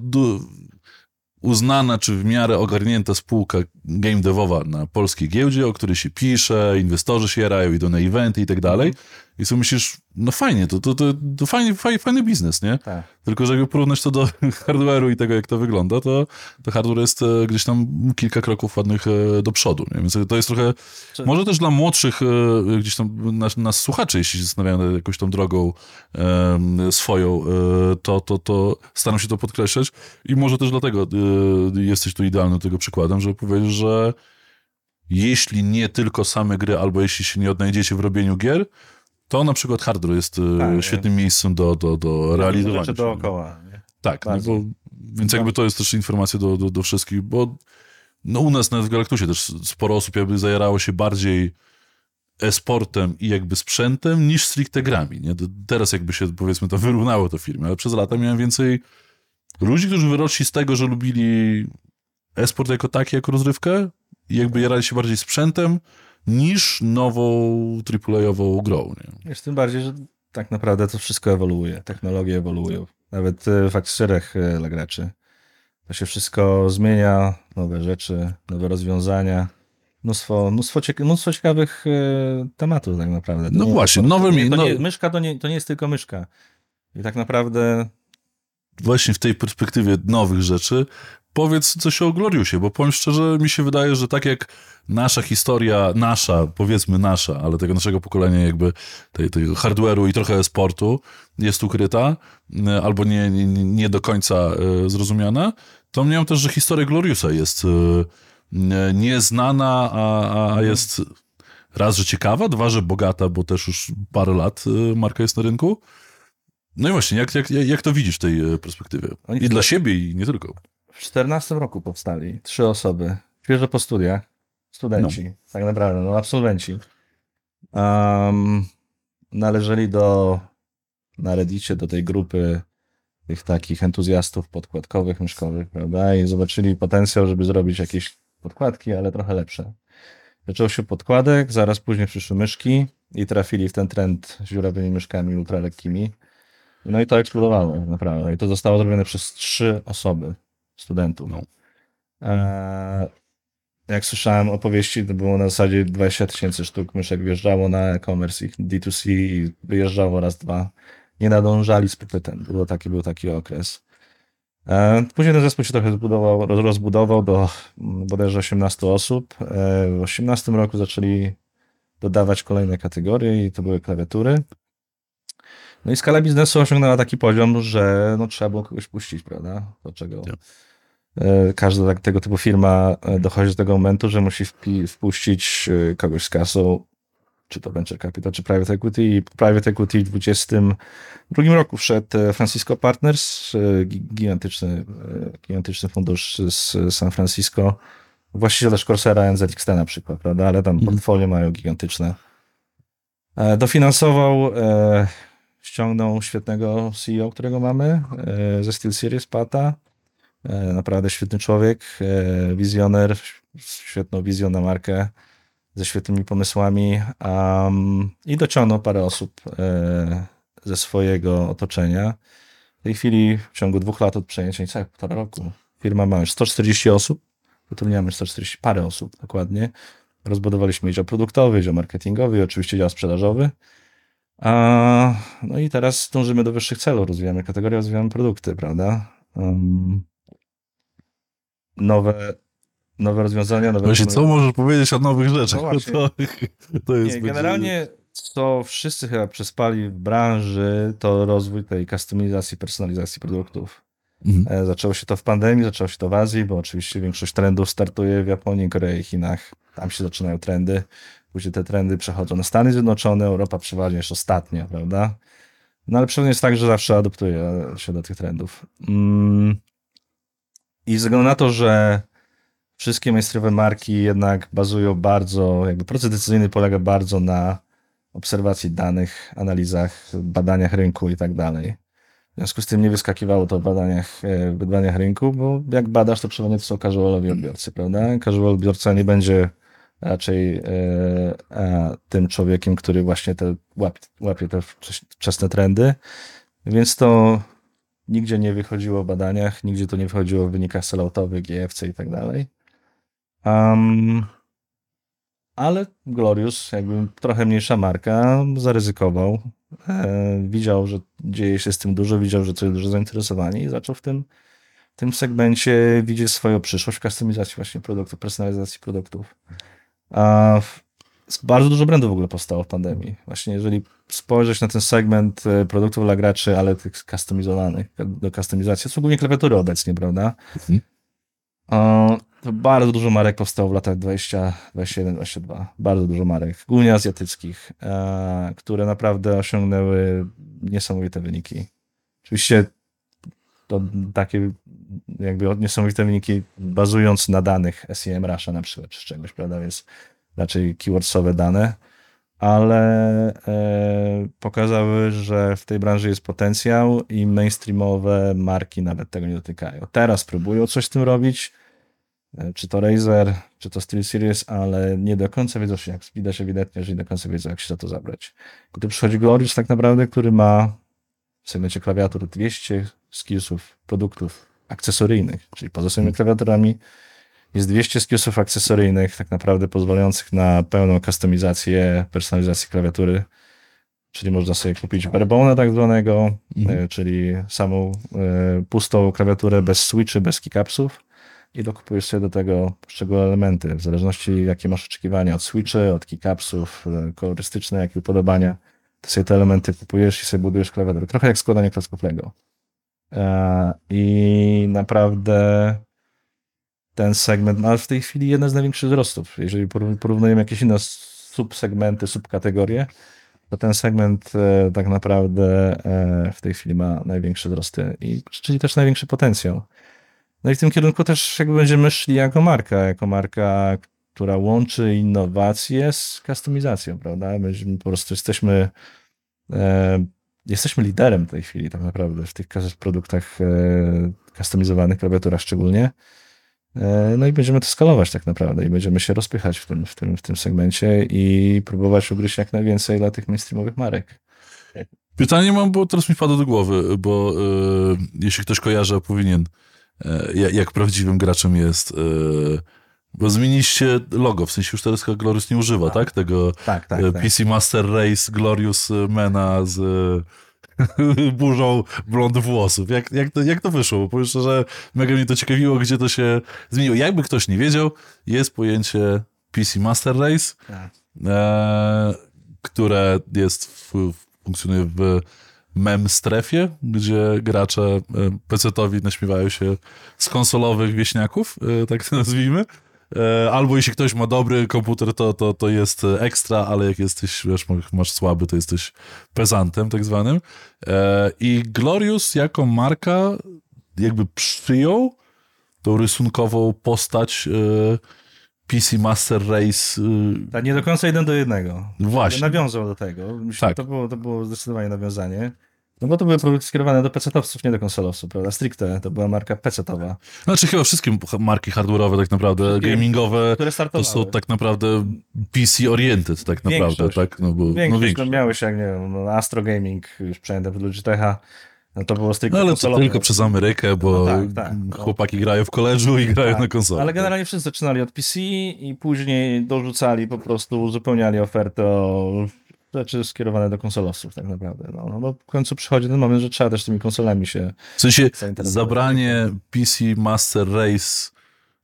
uznana czy w miarę ogarnięta spółka game devowa na polskiej giełdzie, o której się pisze, inwestorzy się jarają, idą na eventy i tak dalej. I sobie myślisz, no fajnie, to, to, to, to fajny, fajny, fajny biznes, nie? Tak. Tylko, że jakby porównać to do [LAUGHS] hardware'u i tego, jak to wygląda, to, to hardware jest e, gdzieś tam kilka kroków ładnych e, do przodu. Nie? Więc to jest trochę, Czy- może też dla młodszych e, gdzieś tam nas, nas słuchaczy, jeśli się zastanawiają jakąś tą drogą swoją, to, to, to staram się to podkreślać i może też dlatego jesteś tu idealnym tego przykładem, żeby powiedzieć, że jeśli nie tylko same gry, albo jeśli się nie odnajdziecie w robieniu gier, to na przykład hardware jest e, Tak, świetnym miejscem do, do, do realizowania. Rzeczy dookoła. Nie? Tak, no bo, więc jakby to jest też informacja do, do, do wszystkich, bo no u nas nawet w Galaktusie też sporo osób jakby zajarało się bardziej e-sportem i jakby sprzętem niż stricte grami. Nie? Teraz jakby się powiedzmy to wyrównało to firmy, ale przez lata miałem więcej ludzi, którzy wyrośli z tego, że lubili e-sport jako taki, jako rozrywkę jakby jarali się bardziej sprzętem niż nową AAA-ową grą. Nie? Jest tym bardziej, że tak naprawdę to wszystko ewoluuje, technologie ewoluują. Nawet e, w akcesoriach e, dla graczy. To się wszystko zmienia, nowe rzeczy, nowe rozwiązania. mnóstwo, mnóstwo, cieka mnóstwo ciekawych e, tematów tak naprawdę. To No nie- właśnie, to, nowe to, mi- nie, to no- Myszka to nie, to nie jest tylko myszka. I tak naprawdę Właśnie w tej perspektywie nowych rzeczy powiedz coś o Gloriusie, bo powiem szczerze, mi się wydaje, że tak jak nasza historia, nasza, powiedzmy nasza, ale tego naszego pokolenia jakby tej, tego hardware'u i trochę sportu jest ukryta, e, albo nie, nie, nie do końca e, zrozumiana, to mniemam też, że historia Gloriusa jest e, nieznana, a, a- jest raz, że ciekawa, dwa, że bogata, bo też już parę lat marka jest na rynku. No i właśnie, jak, jak, jak to widzisz w tej perspektywie? I dla siebie, i nie tylko. W 14 roku powstali trzy osoby, świeżo po studiach, studenci, tak naprawdę, no absolwenci. Um, należeli do, na Reddicie do tej grupy tych takich entuzjastów podkładkowych, myszkowych, prawda? I zobaczyli potencjał, żeby zrobić jakieś podkładki, ale trochę lepsze. Zaczął się podkładek, zaraz później przyszły myszki i trafili w ten trend z dziurawymi myszkami ultralekkimi. No i to eksplodowało, naprawdę. I to zostało zrobione przez trzy osoby, studentów. No. Eee, jak słyszałem opowieści, to było na zasadzie 20 tysięcy sztuk myszek wjeżdżało na e-commerce ich D2C i wyjeżdżało raz, dwa. Nie nadążali z popytem. Było taki, był taki okres. E, Później ten zespół się trochę zbudował, roz- rozbudował do mm, bodajże 18 osób. E, W 18 roku zaczęli dodawać kolejne kategorie i to były klawiatury. No i skala biznesu osiągnęła taki poziom, że no, trzeba było kogoś puścić, prawda? Do czego Tak. E, każda tak, tego typu firma e, dochodzi do tego momentu, że musi wpuścić e, kogoś z kasą, czy to venture capital, czy private equity. I private equity w 2022 roku wszedł Francisco Partners, gi- gigantyczny, gigantyczny fundusz z San Francisco. Właściciel też Corsera NZXT na przykład, prawda? Ale tam Mhm. portfolio mają gigantyczne. Dofinansował, ściągnął świetnego CEO, którego mamy ze SteelSeries, Pata. E, Naprawdę świetny człowiek, e, wizjoner, świetną wizją na markę, ze świetnymi pomysłami um, i dociągnął parę osób e, ze swojego otoczenia. W tej chwili w ciągu dwóch lat od przejęcia, niecałe półtora roku, firma ma już 140 osób, zatrudniamy 140 parę osób dokładnie. Rozbudowaliśmy dział produktowy, dział marketingowy oczywiście dział sprzedażowy. A, no i teraz dążymy do wyższych celów, rozwijamy kategorie, rozwijamy produkty, prawda? Um, nowe, nowe rozwiązania, nowe... Właśnie, co możesz powiedzieć o nowych rzeczach? No [LAUGHS] to, to jest Nie, generalnie co wszyscy chyba przespali w branży, to rozwój tej kustomizacji, personalizacji produktów. Mhm. E, Zaczęło się to w pandemii, zaczęło się to w Azji, bo oczywiście większość trendów startuje w Japonii, Korei, Chinach. Tam się zaczynają trendy. Później te trendy przechodzą na Stany Zjednoczone, Europa przeważnie jest ostatnia, prawda? No ale pewnie jest tak, że zawsze adoptuje się do tych trendów. Mm. I ze względu na to, że wszystkie mainstreamowe marki jednak bazują bardzo, jakby proces decyzyjny polega bardzo na obserwacji danych, analizach, badaniach rynku i tak dalej. W związku z tym nie wyskakiwało to w badaniach, e, w badaniach rynku, bo jak badasz, to przeważnie to są casualowi odbiorcy, prawda? Casual odbiorca nie będzie raczej e, a, tym człowiekiem, który właśnie te, łap, łapie te wczes- wczesne trendy, więc to nigdzie nie wychodziło w badaniach, nigdzie to nie wychodziło w wynikach selloutowych, GFC i tak dalej. Um, ale Glorious, jakby trochę mniejsza marka, zaryzykował. E, widział, że dzieje się z tym dużo, widział, że to jest duże zainteresowanie i zaczął w tym, w tym segmencie widzieć swoją przyszłość w kustomizacji właśnie produktów, personalizacji produktów. A bardzo dużo brandów w ogóle powstało w pandemii. Właśnie jeżeli spojrzeć na ten segment e, produktów dla graczy, ale tych skustomizowanych do kustomizacji, są głównie klawiatury obecnie, prawda? Mhm. O, to bardzo dużo marek powstało w latach 20, 21, 22. Bardzo dużo marek, głównie azjatyckich, e, które naprawdę osiągnęły niesamowite wyniki. Oczywiście to takie jakby niesamowite wyniki bazując na danych SEM Russia na przykład, czy czegoś, prawda, więc raczej keywordsowe dane, ale e, pokazały, że w tej branży jest potencjał i mainstreamowe marki nawet tego nie dotykają. Teraz próbują coś z tym robić, e, czy to Razer, czy to SteelSeries, ale nie do końca wiedzą, jak widać ewidentnie, że nie do końca wiedzą, jak się za to zabrać. Gdy przychodzi Glorious tak naprawdę, który ma w segmencie klawiatur 200 skillsów, produktów akcesoryjnych, czyli poza samymi klawiaturami Jest 200 skillsów akcesoryjnych, tak naprawdę pozwalających na pełną kustomizację, personalizację klawiatury. Czyli można sobie kupić barebone tak zwanego, Mhm. e, czyli samą e, pustą klawiaturę bez switchy, bez kickupsów i dokupujesz sobie do tego poszczególne elementy, w zależności jakie masz oczekiwania od switchy, od kickupsów, e, kolorystyczne, jakie upodobania, to sobie te elementy kupujesz i sobie budujesz klawiaturę. Trochę jak składanie klocków Lego. I naprawdę ten segment ma w tej chwili jeden z największych wzrostów. Jeżeli poró- porównujemy jakieś inne subsegmenty, subkategorie, to ten segment e, tak naprawdę e, w tej chwili ma największe wzrosty i czyli też największy potencjał. No i w tym kierunku też jakby będziemy szli jako marka, jako marka, która łączy innowacje z kustomizacją, prawda? My po prostu jesteśmy e, jesteśmy liderem w tej chwili tak naprawdę w tych produktach e, kustomizowanych, klawiaturach szczególnie. E, No i będziemy to skalować tak naprawdę i będziemy się rozpychać w tym, w tym, w tym segmencie i próbować ugryźć jak najwięcej dla tych mainstreamowych marek. Pytanie mam, bo teraz mi wpadło do głowy, bo e, jeśli ktoś kojarzy, powinien, e, jak, prawdziwym graczem jest, e, bo zmieniliście logo, w sensie już teraz Glorious nie używa, tak? Tak. Tego Tak, tak, tak. PC Master Race Glorious Mena z [LAUGHS] burzą blond włosów. Jak, jak, to, jak to wyszło? Bo powiem szczerze, mega mnie to ciekawiło, gdzie to się zmieniło. Jakby ktoś nie wiedział, jest pojęcie PC Master Race, Tak. e, które jest w, funkcjonuje w mem strefie, gdzie gracze e, PC-towi naśmiewają się z konsolowych wieśniaków, e, tak to nazwijmy. E, Albo jeśli ktoś ma dobry komputer, to, to, to jest ekstra, ale jak jesteś, wiesz, masz słaby, to jesteś pezantem tak zwanym. E, I Glorious jako marka jakby przyjął tą rysunkową postać e, PC Master Race. Tak, nie do końca jeden do jednego. Właśnie. Nawiązał do tego. Myślę, Tak. to, było, to było zdecydowanie nawiązanie. No bo to były produkty skierowane do PC-towców, nie do konsolowców, prawda? Stricte to była marka PC-towa, Znaczy chyba wszystkie marki hardware'owe tak naprawdę, gamingowe, które to startowały. są tak naprawdę PC-oriented tak naprawdę, Większość. tak? No bo, no Większość, większość. no miałeś jak, nie wiem, no Astro Gaming, już przejęte w Logitecha, no to było stricte No ale to konsolowe. tylko przez Amerykę, bo No tak, tak, no. chłopaki grają w koleżu i grają Tak, na konsolę. Ale generalnie wszyscy zaczynali od PC i później dorzucali po prostu, uzupełniali ofertę o rzeczy skierowane do konsolowców tak naprawdę. No, no bo w końcu przychodzi ten moment, że trzeba też tymi konsolami się W sensie zabranie PC Master Race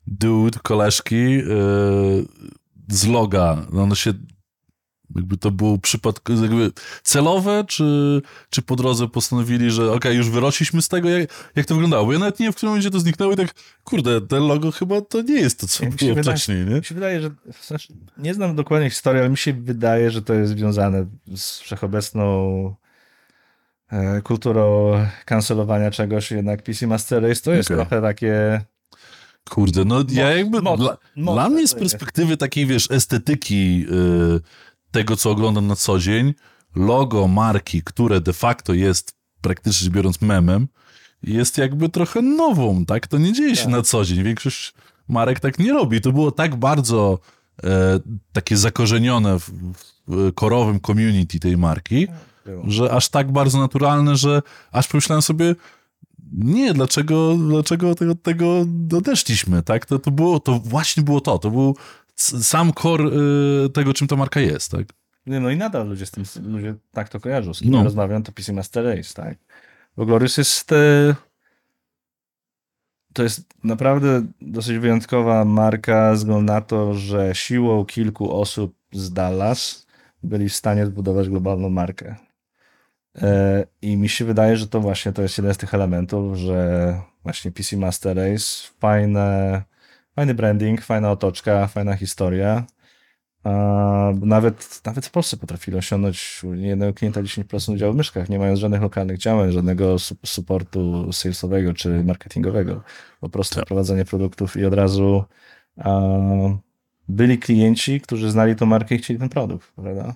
Dude, koleżki yy, z loga, no ono się jakby to był przypadek jakby celowe, czy, czy po drodze postanowili, że okej, już wyrośliśmy z tego, jak, jak to wyglądało? Bo ja nawet nie wiem, w którym momencie to zniknęło i tak, kurde, ten logo chyba to nie jest to, co się było wydaje- wcześniej, nie? Mi się wydaje, że znaczy, nie znam dokładnie historii, ale mi się wydaje, że to jest związane z wszechobecną e, kulturą kancelowania czegoś, jednak PC Master Race to jest Okej. trochę takie Kurde, no ja jakby, moc- dla, moc- dla mnie z perspektywy takiej, wiesz, estetyki y, tego, co oglądam na co dzień, logo marki, które de facto jest praktycznie biorąc memem, jest jakby trochę nową, tak? To nie dzieje się Tak. na co dzień. Większość marek tak nie robi. To było tak bardzo e, takie zakorzenione w, w korowym community tej marki, było. że aż tak bardzo naturalne, że aż pomyślałem sobie, nie, dlaczego, dlaczego od tego, tego odeszliśmy, tak? To, to, było, to właśnie było to, to był sam core y, tego, czym ta marka jest, tak? Nie, no i nadal ludzie z tym, ludzie tak to kojarzą. Z kim No. rozmawiam, to PC Master Race, tak? Bo Glorious jest e, to jest naprawdę dosyć wyjątkowa marka względu na to, że siłą kilku osób z Dallas byli w stanie zbudować globalną markę. E, I mi się wydaje, że to właśnie to jest jeden z tych elementów, że właśnie PC Master Race, fajne, fajny branding, fajna otoczka, fajna historia. Nawet, nawet w Polsce potrafili osiągnąć jednego klienta 10% udziału w myszkach, nie mając żadnych lokalnych działań, żadnego su- supportu salesowego czy marketingowego. Po prostu Tak. prowadzenie produktów i od razu byli klienci, którzy znali tą markę i chcieli ten produkt, prawda?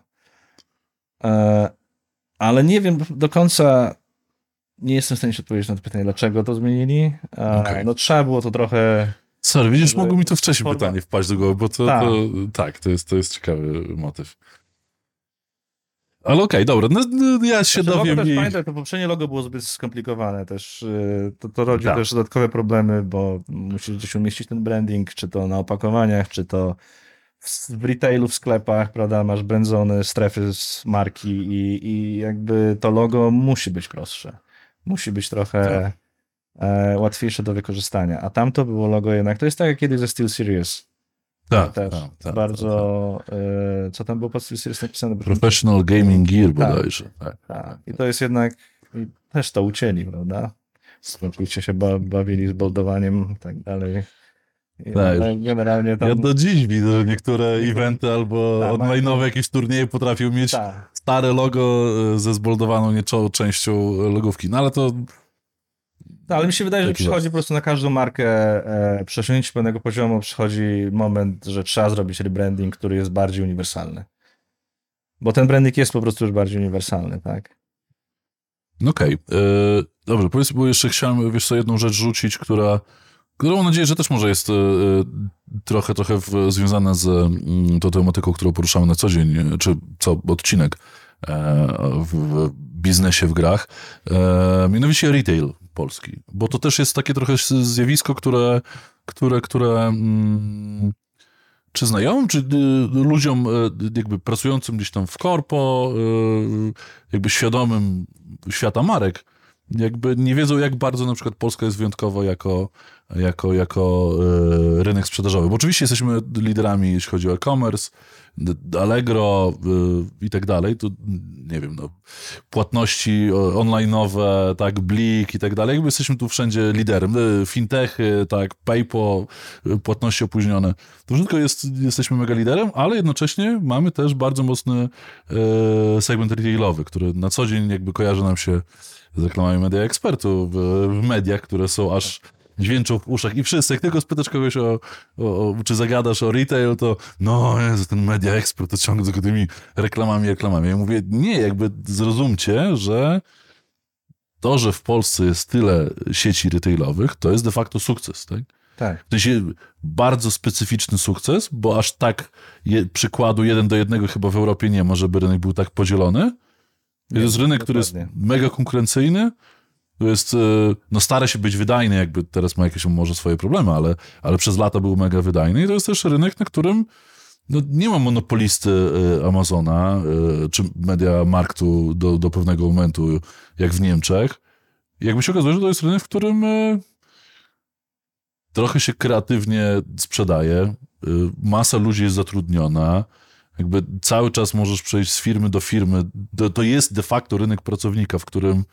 E, ale nie wiem do końca, nie jestem w stanie się odpowiedzieć na to pytanie, dlaczego to zmienili. A, Okej. No trzeba było to trochę Sorry, widzisz, mogło mi to wcześniej forma- pytanie wpaść do głowy, bo to, Tak. to tak, to jest, to jest ciekawy motyw. Ale okej, okay, dobra, no, no, ja się znaczy, dowiem. Logo też, i... pamiętaj, to poprzednie logo było zbyt skomplikowane też. y, To, to rodzi Tak. też dodatkowe problemy, bo musisz gdzieś umieścić ten branding, czy to na opakowaniach, czy to w, w retailu, w sklepach, prawda, masz brędzone strefy z marki i, i jakby to logo musi być prostsze. Musi być trochę Tak. E, łatwiejsze do wykorzystania. A tamto było logo jednak, to jest tak jak kiedyś ze SteelSeries. Tak, też tak, tak, bardzo, e, co tam było pod SteelSeries napisane? Bo- Professional Gaming Gear bodajże. Tak. tak. I to jest jednak, też to ucięli, prawda? Oczywiście się ba bawili z boldowaniem i tak dalej. Tak. ale generalnie tam... Ja do dziś widzę, że niektóre eventy albo Tak, online'owe jakieś turnieje potrafią mieć Tak, stare logo e, ze zboldowaną nieczo częścią logówki. No ale to No, ale mi się wydaje, że przychodzi po prostu na każdą markę e, przy osiągnięciu pewnego poziomu przychodzi moment, że trzeba zrobić rebranding, który jest bardziej uniwersalny. Bo ten branding jest po prostu już bardziej uniwersalny, tak? No Okej. e, Dobrze, powiedz, bo jeszcze chciałem, wiesz co, jedną rzecz rzucić, która, którą mam nadzieję, że też może jest e, e, trochę, trochę w, związana z mm, tą tematyką, którą poruszamy na co dzień, czy co odcinek w, w biznesie, w grach. E, Mianowicie retail polski, bo to też jest takie trochę zjawisko, które, które, które mm, czy znajomym, czy y, ludziom y, jakby pracującym gdzieś tam w korpo, y, jakby świadomym świata marek, jakby nie wiedzą, jak bardzo na przykład Polska jest wyjątkowa jako, jako, jako y, rynek sprzedażowy. Bo oczywiście jesteśmy liderami, jeśli chodzi o e-commerce, Allegro y, i tak dalej. Tu, nie wiem, no, płatności o- online'owe, tak, Blik i tak dalej. Jakby jesteśmy tu wszędzie liderem. Fintechy, tak, PayPal, płatności opóźnione. To wszystko jest, jesteśmy mega liderem, ale jednocześnie mamy też bardzo mocny segment retailowy, który na co dzień jakby kojarzy nam się z reklamami media ekspertów w, mediach, które są aż dźwięczą w uszach i wszyscy, jak tylko spytasz kogoś o, o, o czy zagadasz o retail, to no Jezu, ten media ekspert to ciągle tylko tymi reklamami, reklamami. Ja mówię, nie, jakby zrozumcie, że to, że w Polsce jest tyle sieci retailowych, to jest de facto sukces, tak? Tak. W sensie bardzo specyficzny sukces, bo aż tak je, przykładu jeden do jednego chyba w Europie nie ma, żeby rynek był tak podzielony. To jest rynek, który jest mega konkurencyjny. To jest, e, no stara się być wydajny, jakby teraz ma jakieś może swoje problemy, ale, ale przez lata był mega wydajny i to jest też rynek, na którym no, nie ma monopolisty e, Amazona e, czy Media Marktu do, do pewnego momentu, jak w Niemczech. Jakby się okazuje, że to jest rynek, w którym trochę się kreatywnie sprzedaje, masa ludzi jest zatrudniona, jakby cały czas możesz przejść z firmy do firmy. To, to jest de facto rynek pracownika, w którym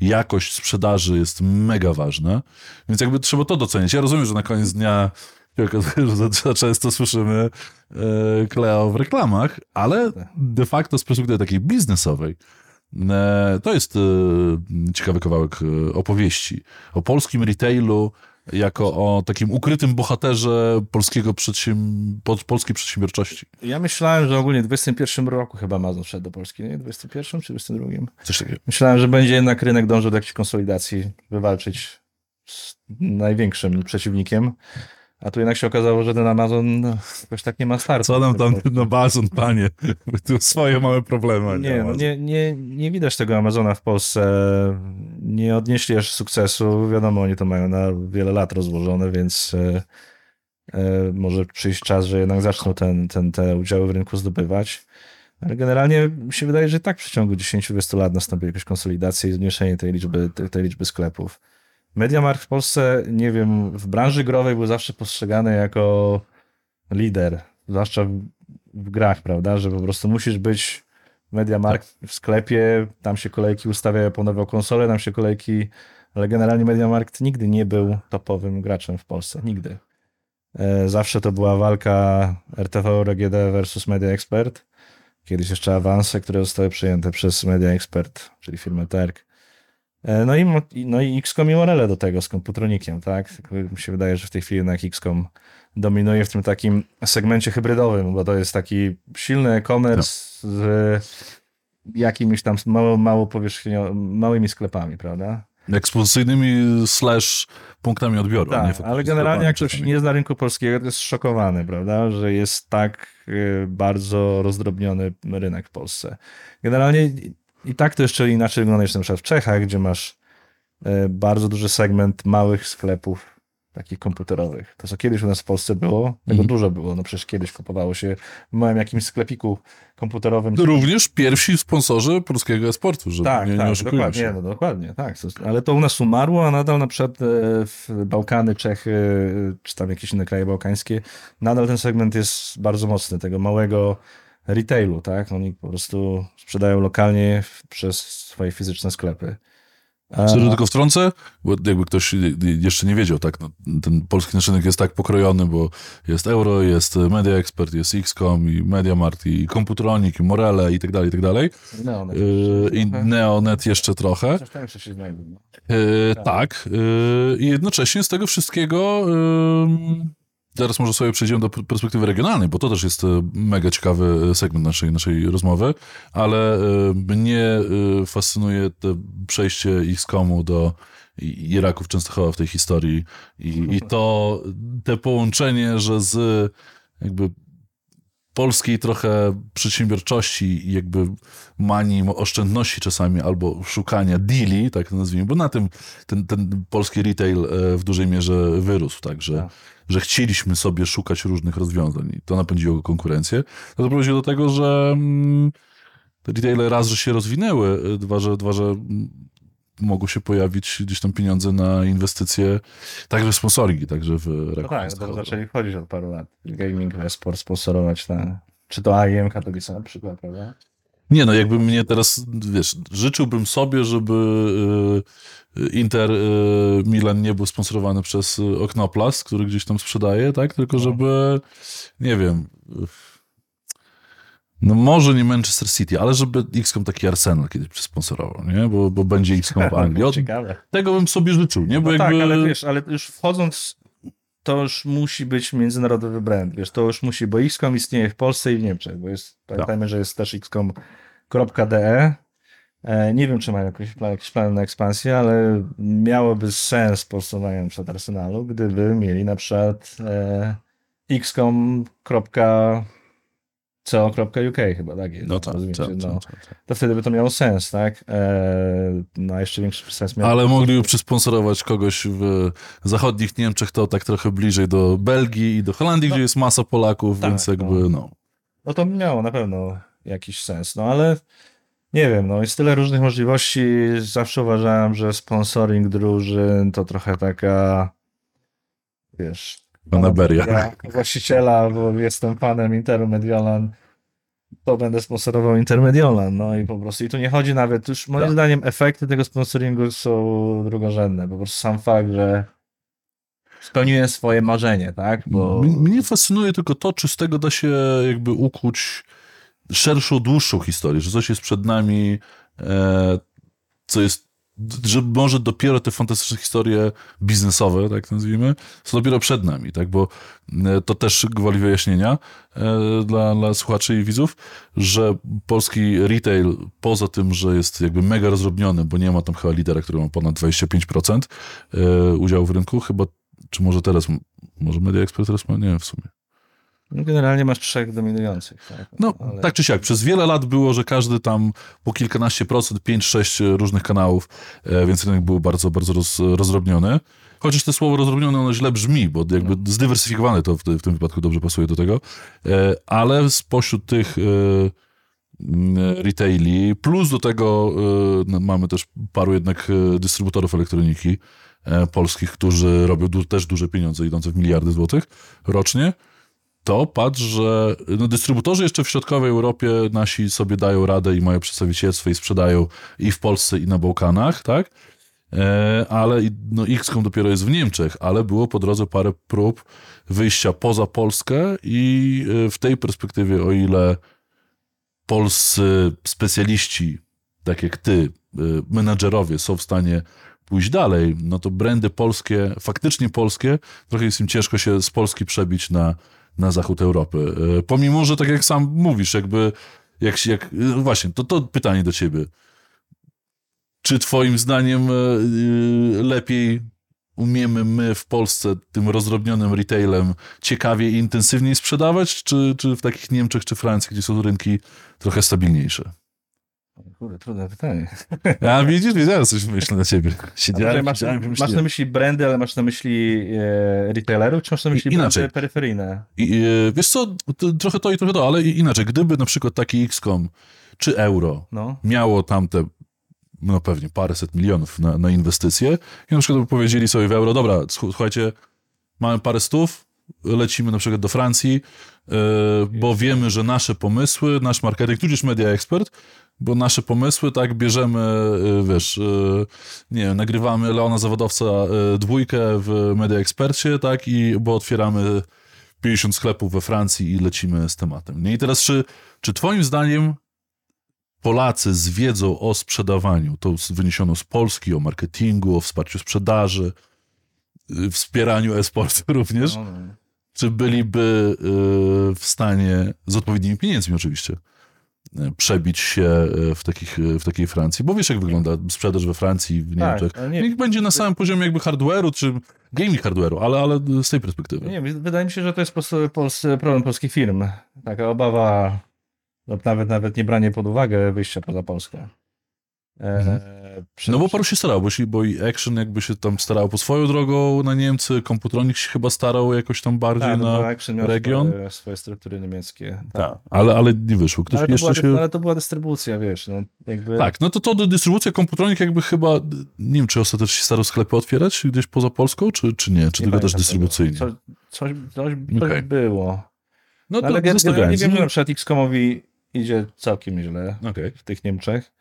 jakość sprzedaży jest mega ważna, więc jakby trzeba to docenić. Ja rozumiem, że na koniec dnia [LAUGHS] często słyszymy e, Cleo w reklamach, ale de facto z perspektywy takiej biznesowej e, to jest e, ciekawy kawałek e, opowieści o polskim retailu jako o takim ukrytym bohaterze polskiego przedsięb... pol- polskiej przedsiębiorczości. Ja myślałem, że ogólnie w 21 roku chyba Amazon wszedł do Polski, nie? 21 czy 22? Coś takiego. Myślałem, że będzie jednak rynek dążył do jakiejś konsolidacji, wywalczyć z największym przeciwnikiem. A tu jednak się okazało, że ten Amazon no, jakoś tak nie ma startu. Co nam tam no bazon, panie? Tu swoje mamy problemy. Nie, no Amazon. nie, nie, nie widać tego Amazona w Polsce. Nie odnieśli jeszcze sukcesu. Wiadomo, oni to mają na wiele lat rozłożone, więc e, e, może przyjść czas, że jednak zaczną ten, ten, te udziały w rynku zdobywać. Ale generalnie mi się wydaje, że tak w przeciągu 10-20 lat nastąpi jakaś konsolidacja i zmniejszenie tej liczby, tej, tej liczby sklepów. Mediamarkt w Polsce, nie wiem, w branży growej był zawsze postrzegany jako lider, zwłaszcza w, w grach, prawda, że po prostu musisz być Mediamarkt w sklepie, tam się kolejki ustawia po nową konsolę, tam się kolejki, ale generalnie Mediamarkt nigdy nie był topowym graczem w Polsce, nigdy. E, Zawsze to była walka RTV RGD versus Media Expert, kiedyś jeszcze awanse, które zostały przejęte przez Media Expert, czyli firmę Terk. E, No i, no i XCOM i Morele do tego z komputronikiem, tak? Tylko Mi się wydaje, że w tej chwili jednak XCOM dominuje w tym takim segmencie hybrydowym, bo to jest taki silny e-commerce z jakimiś tam mało, mało powierzchnio, małymi sklepami, prawda? Ekspozycyjnymi slash punktami odbioru. Tak, ale generalnie jak ktoś nie zna rynku polskiego, to jest szokowany, prawda, że jest tak y, bardzo rozdrobniony rynek w Polsce. Generalnie i tak to jeszcze inaczej wygląda niż na przykład w Czechach, gdzie masz y, bardzo duży segment małych sklepów takich komputerowych. To, co kiedyś u nas w Polsce było, tego mm. dużo było. No przecież kiedyś kupowało się w małym jakimś sklepiku komputerowym. Również pierwsi sponsorzy polskiego esportu, żeby tak, nie, tak, nie dokładnie. No, dokładnie, tak. Ale to u nas umarło, a nadal na przykład e, w Bałkany, Czechy, czy tam jakieś inne kraje bałkańskie, nadal ten segment jest bardzo mocny, tego małego retailu, tak? Oni po prostu sprzedają lokalnie przez swoje fizyczne sklepy. Szczerze tylko wtrącę, bo jakby ktoś jeszcze nie wiedział, tak, no, ten polski rynek jest tak pokrojony, bo jest Euro, jest Media Expert, jest XCOM i MediaMart i Komputronik i Morele i tak dalej, i tak dalej. Neonet yy, I Neonet jeszcze trochę. Się znajdzie, no. yy, tak. Yy, I jednocześnie z tego wszystkiego Teraz może sobie przejdziemy do perspektywy regionalnej, bo to też jest e, mega ciekawy e, segment naszej, naszej rozmowy, ale e, mnie fascynuje to przejście XCOMu do Iraków Częstochowa w tej historii i, i to te połączenie, że z jakby polskiej trochę przedsiębiorczości jakby manii oszczędności czasami albo szukania deali, tak to nazwijmy, bo na tym ten, ten polski retail w dużej mierze wyrósł, także tak że chcieliśmy sobie szukać różnych rozwiązań i to napędziło konkurencję. To doprowadziło do tego, że mm, te retaile raz, że się rozwinęły, y, dwa, że, dwa, że mm, mogły się pojawić gdzieś tam pieniądze na inwestycje, także w sponsoringi, także w No tak, to zaczęli wchodzić od paru lat. Gaming, sport sponsorować na, czy to AIM Katowice na przykład, prawda? Nie no, jakby mnie teraz, wiesz, życzyłbym sobie, żeby y, Inter y, Milan nie był sponsorowany przez Oknoplast, który gdzieś tam sprzedaje, tak? Tylko no. żeby, nie wiem, no może nie Manchester City, ale żeby XCOM taki Arsenal kiedyś przysponsorował, nie? Bo, bo będzie XCOM w Anglii. [LAUGHS] Ciekawe. Tego bym sobie życzył, nie? Bo no jakby... Tak, ale wiesz, ale już wchodząc to już musi być międzynarodowy brand, wiesz, to już musi, bo XCOM istnieje w Polsce i w Niemczech, bo jest, pamiętajmy, tak. że jest też XCOM.de. E, nie wiem, czy mają jakieś, plan, jakieś plany na ekspansję, ale miałoby sens na przykład Arsenalu, gdyby mieli na przykład e, XCOM co.uk chyba, tak. No tak, tak, no. tak, tak, To wtedy by to miało sens, tak? Eee, no jeszcze większy sens miało. Ale mogliby przysponsorować kogoś w zachodnich Niemczech, to tak trochę bliżej do Belgii i do Holandii, no, gdzie jest masa Polaków, tak, więc jakby no. no. No to miało na pewno jakiś sens, no ale nie wiem, no jest tyle różnych możliwości. Zawsze uważałem, że sponsoring drużyn to trochę taka wiesz, Fanaberia. Właściciela, bo jestem fanem Interu Mediolan, to będę sponsorował Inter Mediolan. No i po prostu, i tu nie chodzi nawet, już moim tak. zdaniem efekty tego sponsoringu są drugorzędne. Po prostu sam fakt, że spełniłem swoje marzenie, tak? Bo... Mnie fascynuje tylko to, czy z tego da się jakby ukuć szerszą, dłuższą historię, że coś jest przed nami, e, co jest że może dopiero te fantastyczne historie biznesowe, tak nazwijmy, są dopiero przed nami, tak, bo e, to też gwoli wyjaśnienia e, dla, dla słuchaczy i widzów, że polski retail, poza tym, że jest jakby mega rozrobniony, bo nie ma tam chyba lidera, który ma ponad 25% e, udziału w rynku, chyba, czy może teraz, może Media Expert teraz ma, nie wiem w sumie. No generalnie masz trzech dominujących. Tak? No, Ale... tak czy siak. Przez wiele lat było, że każdy tam po kilkanaście procent, pięć, sześć różnych kanałów, e, więc rynek był bardzo, bardzo roz. Chociaż to słowo rozrobnione ono źle brzmi, bo jakby no. zdywersyfikowane to w, w, tym wypadku dobrze pasuje do tego. E, ale spośród tych e, retaili, plus do tego no, mamy też paru jednak dystrybutorów elektroniki polskich, którzy robią du też duże pieniądze idące w miliardy złotych rocznie to patrz, że no, dystrybutorzy jeszcze w środkowej Europie nasi sobie dają radę i mają przedstawicielstwo i sprzedają i w Polsce, i na Bałkanach, tak? E, ale no, XCOM dopiero jest w Niemczech, ale było po drodze parę prób wyjścia poza Polskę i e, w tej perspektywie, o ile polscy specjaliści, tak jak ty, e, menadżerowie są w stanie pójść dalej, no to brandy polskie, faktycznie polskie, trochę jest im ciężko się z Polski przebić na na zachód Europy. E, pomimo, że tak jak sam mówisz, jakby, jak, jak właśnie, to, to pytanie do ciebie. czy twoim zdaniem e, lepiej umiemy my w Polsce tym rozdrobnionym retailem ciekawie i intensywniej sprzedawać, czy, czy w takich Niemczech czy Francji, gdzie są rynki trochę stabilniejsze? Kurde, trudne pytanie. Ja widzisz, wiedziałem coś myślę na ciebie. Siedziałem, masz, masz na myśli brandy, ale masz na myśli e, retailerów, czy masz na myśli I, inaczej. brandy peryferyjne? I, e, wiesz co, to, trochę to i trochę to, ale inaczej, gdyby na przykład taki XCOM czy euro No. miało tamte no pewnie paręset milionów na, na inwestycje i na przykład by powiedzieli sobie w euro, dobra, słuchajcie, mamy parę stów, lecimy na przykład do Francji, yy, bo wiemy, że nasze pomysły, nasz marketing, tudzież media expert, bo nasze pomysły, tak, bierzemy, yy, wiesz, yy, nie wiem, nagrywamy Leona Zawodowca dwójkę w media expercie, tak, i bo otwieramy 50 sklepów we Francji i lecimy z tematem. Nie? I teraz, czy, czy twoim zdaniem Polacy z wiedzą o sprzedawaniu, to wyniesiono z Polski, o marketingu, o wsparciu sprzedaży, wspieraniu e-sportu [LAUGHS] również, no, no. czy byliby w stanie, z odpowiednimi pieniędzmi oczywiście, przebić się w, takich, w takiej Francji? Bo wiesz, jak wygląda sprzedaż we Francji, w tak, Niemczech. Tak, nie, Niech będzie na samym poziomie jakby hardware'u, czy gaming hardware'u, ale, ale z tej perspektywy. Nie, wydaje mi się, że to jest po prostu problem polskich firm. Taka obawa lub nawet, nawet nie branie pod uwagę wyjścia poza Polskę. E, mhm. No bo paru się starał, bo, się, bo i Action jakby się tam starał po swoją drogą na Niemcy, Komputronik się chyba starał jakoś tam bardziej tak, na Action miał region. Swoje, swoje struktury niemieckie. Tak, tak ale, ale nie wyszło. Ktoś ale, jeszcze była, się... ale to była dystrybucja, wiesz. No, jakby... Tak, no to to dystrybucja Komputronik jakby chyba, nie wiem, czy ostatecznie się starał sklepy otwierać gdzieś poza Polską, czy, czy nie? Czy nie tylko też dystrybucyjnie? Coś, coś, okay. było. No to ale generalnie wiem, że na przykład X-Comowi idzie całkiem źle okay. w tych Niemczech.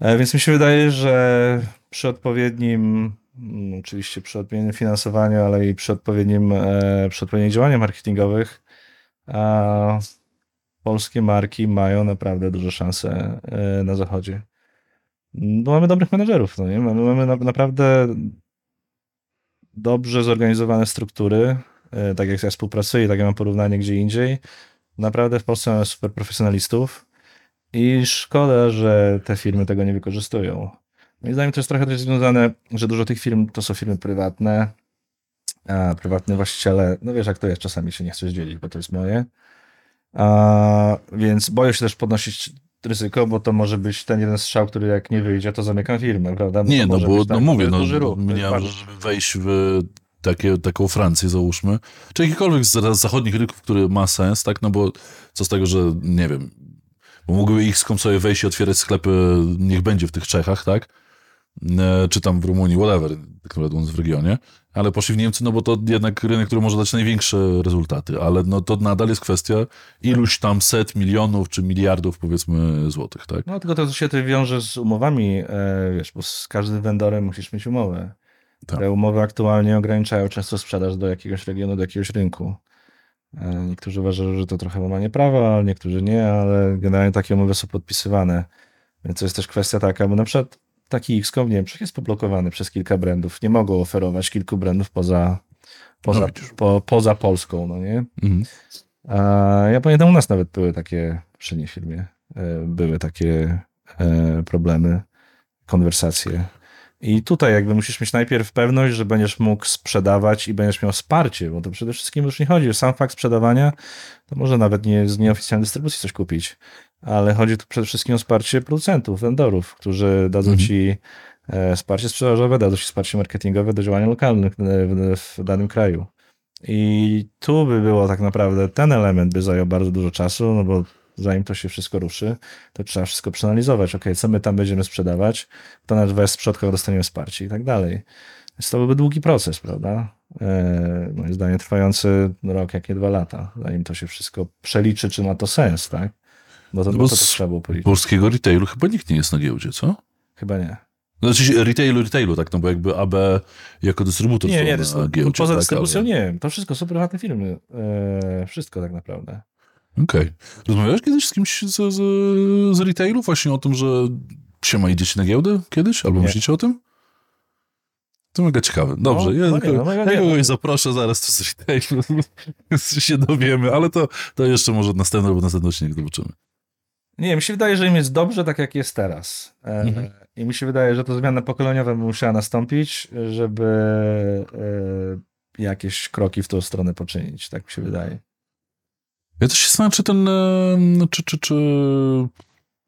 E, więc mi się wydaje, że przy odpowiednim, mm, oczywiście przy odpowiednim finansowaniu, ale i przy odpowiednim, e, przy odpowiednich działaniach marketingowych, polskie marki mają naprawdę duże szanse e, na zachodzie. Bo mamy dobrych menedżerów, no nie? Mamy, mamy naprawdę dobrze zorganizowane struktury, tak jak ja współpracuję, tak jak mam porównanie gdzie indziej. Naprawdę w Polsce mamy super profesjonalistów i szkoda, że te firmy tego nie wykorzystują. Moim zdaniem to jest trochę też związane, że dużo tych firm to są firmy prywatne, a prywatne właściciele, no wiesz jak to jest, czasami się nie chcesz dzielić, bo to jest moje. A, więc boję się też podnosić ryzyko, bo to może być ten jeden strzał, który jak nie wyjdzie, to zamykam firmę, prawda? Bo nie, no bo tak, no mówię, no, ruch, miałem, żeby wejść w takie, taką Francję załóżmy, czy jakikolwiek z zachodnich rynków, który ma sens, tak, no bo co z tego, że nie wiem, bo mógłby ich sobie wejść i otwierać sklepy, niech będzie w tych Czechach, tak, e, czy tam w Rumunii, whatever, tak naprawdę w regionie, ale poszli w Niemcy, no bo to jednak rynek, który może dać największe rezultaty, ale no to nadal jest kwestia iluś tam set milionów czy miliardów powiedzmy złotych, tak? No tylko to się wiąże z umowami, e, wiesz, bo z każdym vendorem musisz mieć umowę. Tak. Te umowy aktualnie ograniczają często sprzedaż do jakiegoś regionu, do jakiegoś rynku. E, niektórzy uważają, że to trochę łamanie prawa, ale niektórzy nie, ale generalnie takie umowy są podpisywane. Więc to jest też kwestia taka, bo na przykład taki XCOM w Niemczech jest poblokowany przez kilka brandów. Nie mogą oferować kilku brandów poza, poza, no po, poza Polską, no nie? Mhm. A ja pamiętam, u nas nawet były takie, przy niej firmie, e, były takie e, problemy, konwersacje i tutaj jakby musisz mieć najpierw pewność, że będziesz mógł sprzedawać i będziesz miał wsparcie, bo to przede wszystkim już nie chodzi. Sam fakt sprzedawania, to może nawet nie z nieoficjalnej dystrybucji coś kupić, ale chodzi tu przede wszystkim o wsparcie producentów, vendorów, którzy dadzą mhm. ci e, wsparcie sprzedażowe, dadzą ci wsparcie marketingowe do działania lokalnych w, w danym kraju. I tu by było tak naprawdę, ten element by zajął bardzo dużo czasu, no bo zanim to się wszystko ruszy, to trzeba wszystko przeanalizować. Ok, co my tam będziemy sprzedawać, to na w przodkach dostaniemy wsparcie i tak dalej. Więc to byłby długi proces, prawda? E, moim zdaniem trwający rok, jak nie dwa lata, zanim to się wszystko przeliczy, czy ma to sens, tak? Bo to, no bo to, to trzeba było policzyć. polskiego retailu chyba nikt nie jest na giełdzie, co? Chyba nie. Znaczy retailu, retailu, tak, no bo jakby AB jako dystrybutor nie, nie, na giełdzie. Poza tak, dystrybucją ale... nie, to wszystko są prywatne firmy. E, wszystko tak naprawdę. Okej. Okay. Rozmawiałeś kiedyś z kimś z, z, z retailu właśnie o tym, że się ma idziecie na giełdę kiedyś? Albo nie. myślicie o tym? To mega ciekawe. Dobrze, no, ja, no, no, ja kogoś zaproszę zaraz tu z retailu, [LAUGHS] się dowiemy, ale to, to jeszcze może następny albo następny odcinek zobaczymy. Nie, mi się wydaje, że im jest dobrze tak, jak jest teraz. E, Mhm. I mi się wydaje, że to zmiana pokoleniowa by musiała nastąpić, żeby e, jakieś kroki w tą stronę poczynić. Tak mi się wydaje. Ja też się zastanawiam, czy ten, e, czy, czy, czy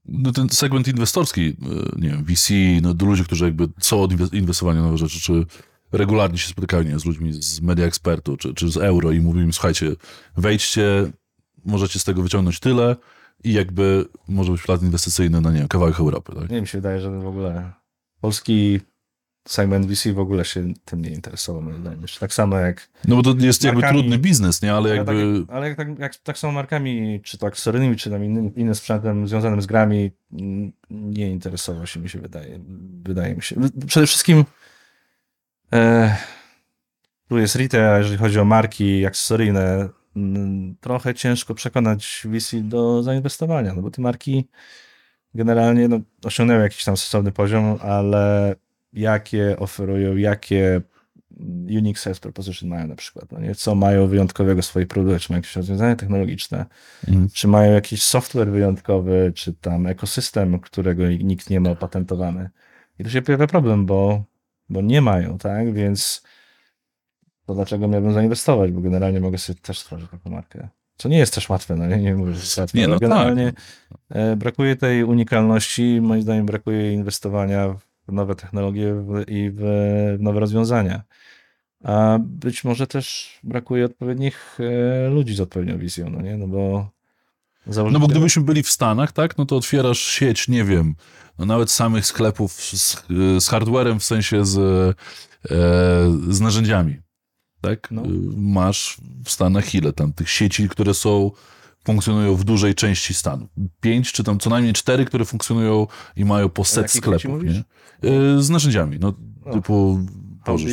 no ten segment inwestorski, e, nie wiem, VC, no, ludzi, którzy jakby są od inwe- inwestowania nowe rzeczy, czy regularnie się spotykają nie, z ludźmi z media ekspertu, czy, czy z euro i mówią im, słuchajcie, wejdźcie, możecie z tego wyciągnąć tyle i jakby może być plan inwestycyjny na, nie wiem, kawałek Europy, tak? Nie mi się wydaje, że w ogóle polski segment VC w ogóle się tym nie interesował, moim zdaniem. Tak samo jak No bo to jest jakby Markami. trudny biznes, nie? Ale jakby... tak, ale jak, tak, jak tak samo markami, czy to akcesoryjnymi, czy tam innym, innym sprzętem związanym z grami, mm, nie interesował się, mi się wydaje. Wydaje mi się. Przede wszystkim e, tu jest retail, a jeżeli chodzi o marki akcesoryjne, mm, trochę ciężko przekonać VC do zainwestowania, no bo te marki generalnie no, osiągnęły jakiś tam stosowny poziom, ale jakie oferują, jakie unique sales proposition mają na przykład, no nie? co mają wyjątkowego w swoich produktach, czy mają jakieś rozwiązania technologiczne, Mhm. czy mają jakiś software wyjątkowy, czy tam ekosystem, którego nikt nie ma opatentowany. I tu się pojawia problem, bo, bo nie mają, tak? Więc to dlaczego miałbym zainwestować, bo generalnie mogę sobie też stworzyć taką markę. Co nie jest też łatwe, no nie, nie mówię, że jest łatwe, Nie, no tak. generalnie e, brakuje tej unikalności, moim zdaniem brakuje inwestowania w nowe technologie i w, nowe rozwiązania. A być może też brakuje odpowiednich e, ludzi z odpowiednią wizją, no nie? No bo No założyciele- bo gdybyśmy byli w Stanach, tak, no to otwierasz sieć, nie wiem, no nawet samych sklepów z, z hardwarem, w sensie z, e, z narzędziami, tak? No. Masz w Stanach ile tam tych sieci, które są, funkcjonują w dużej części Stanów. Pięć, czy tam co najmniej cztery, które funkcjonują i mają po set sklepów, nie? Y, Z narzędziami, no O. typu...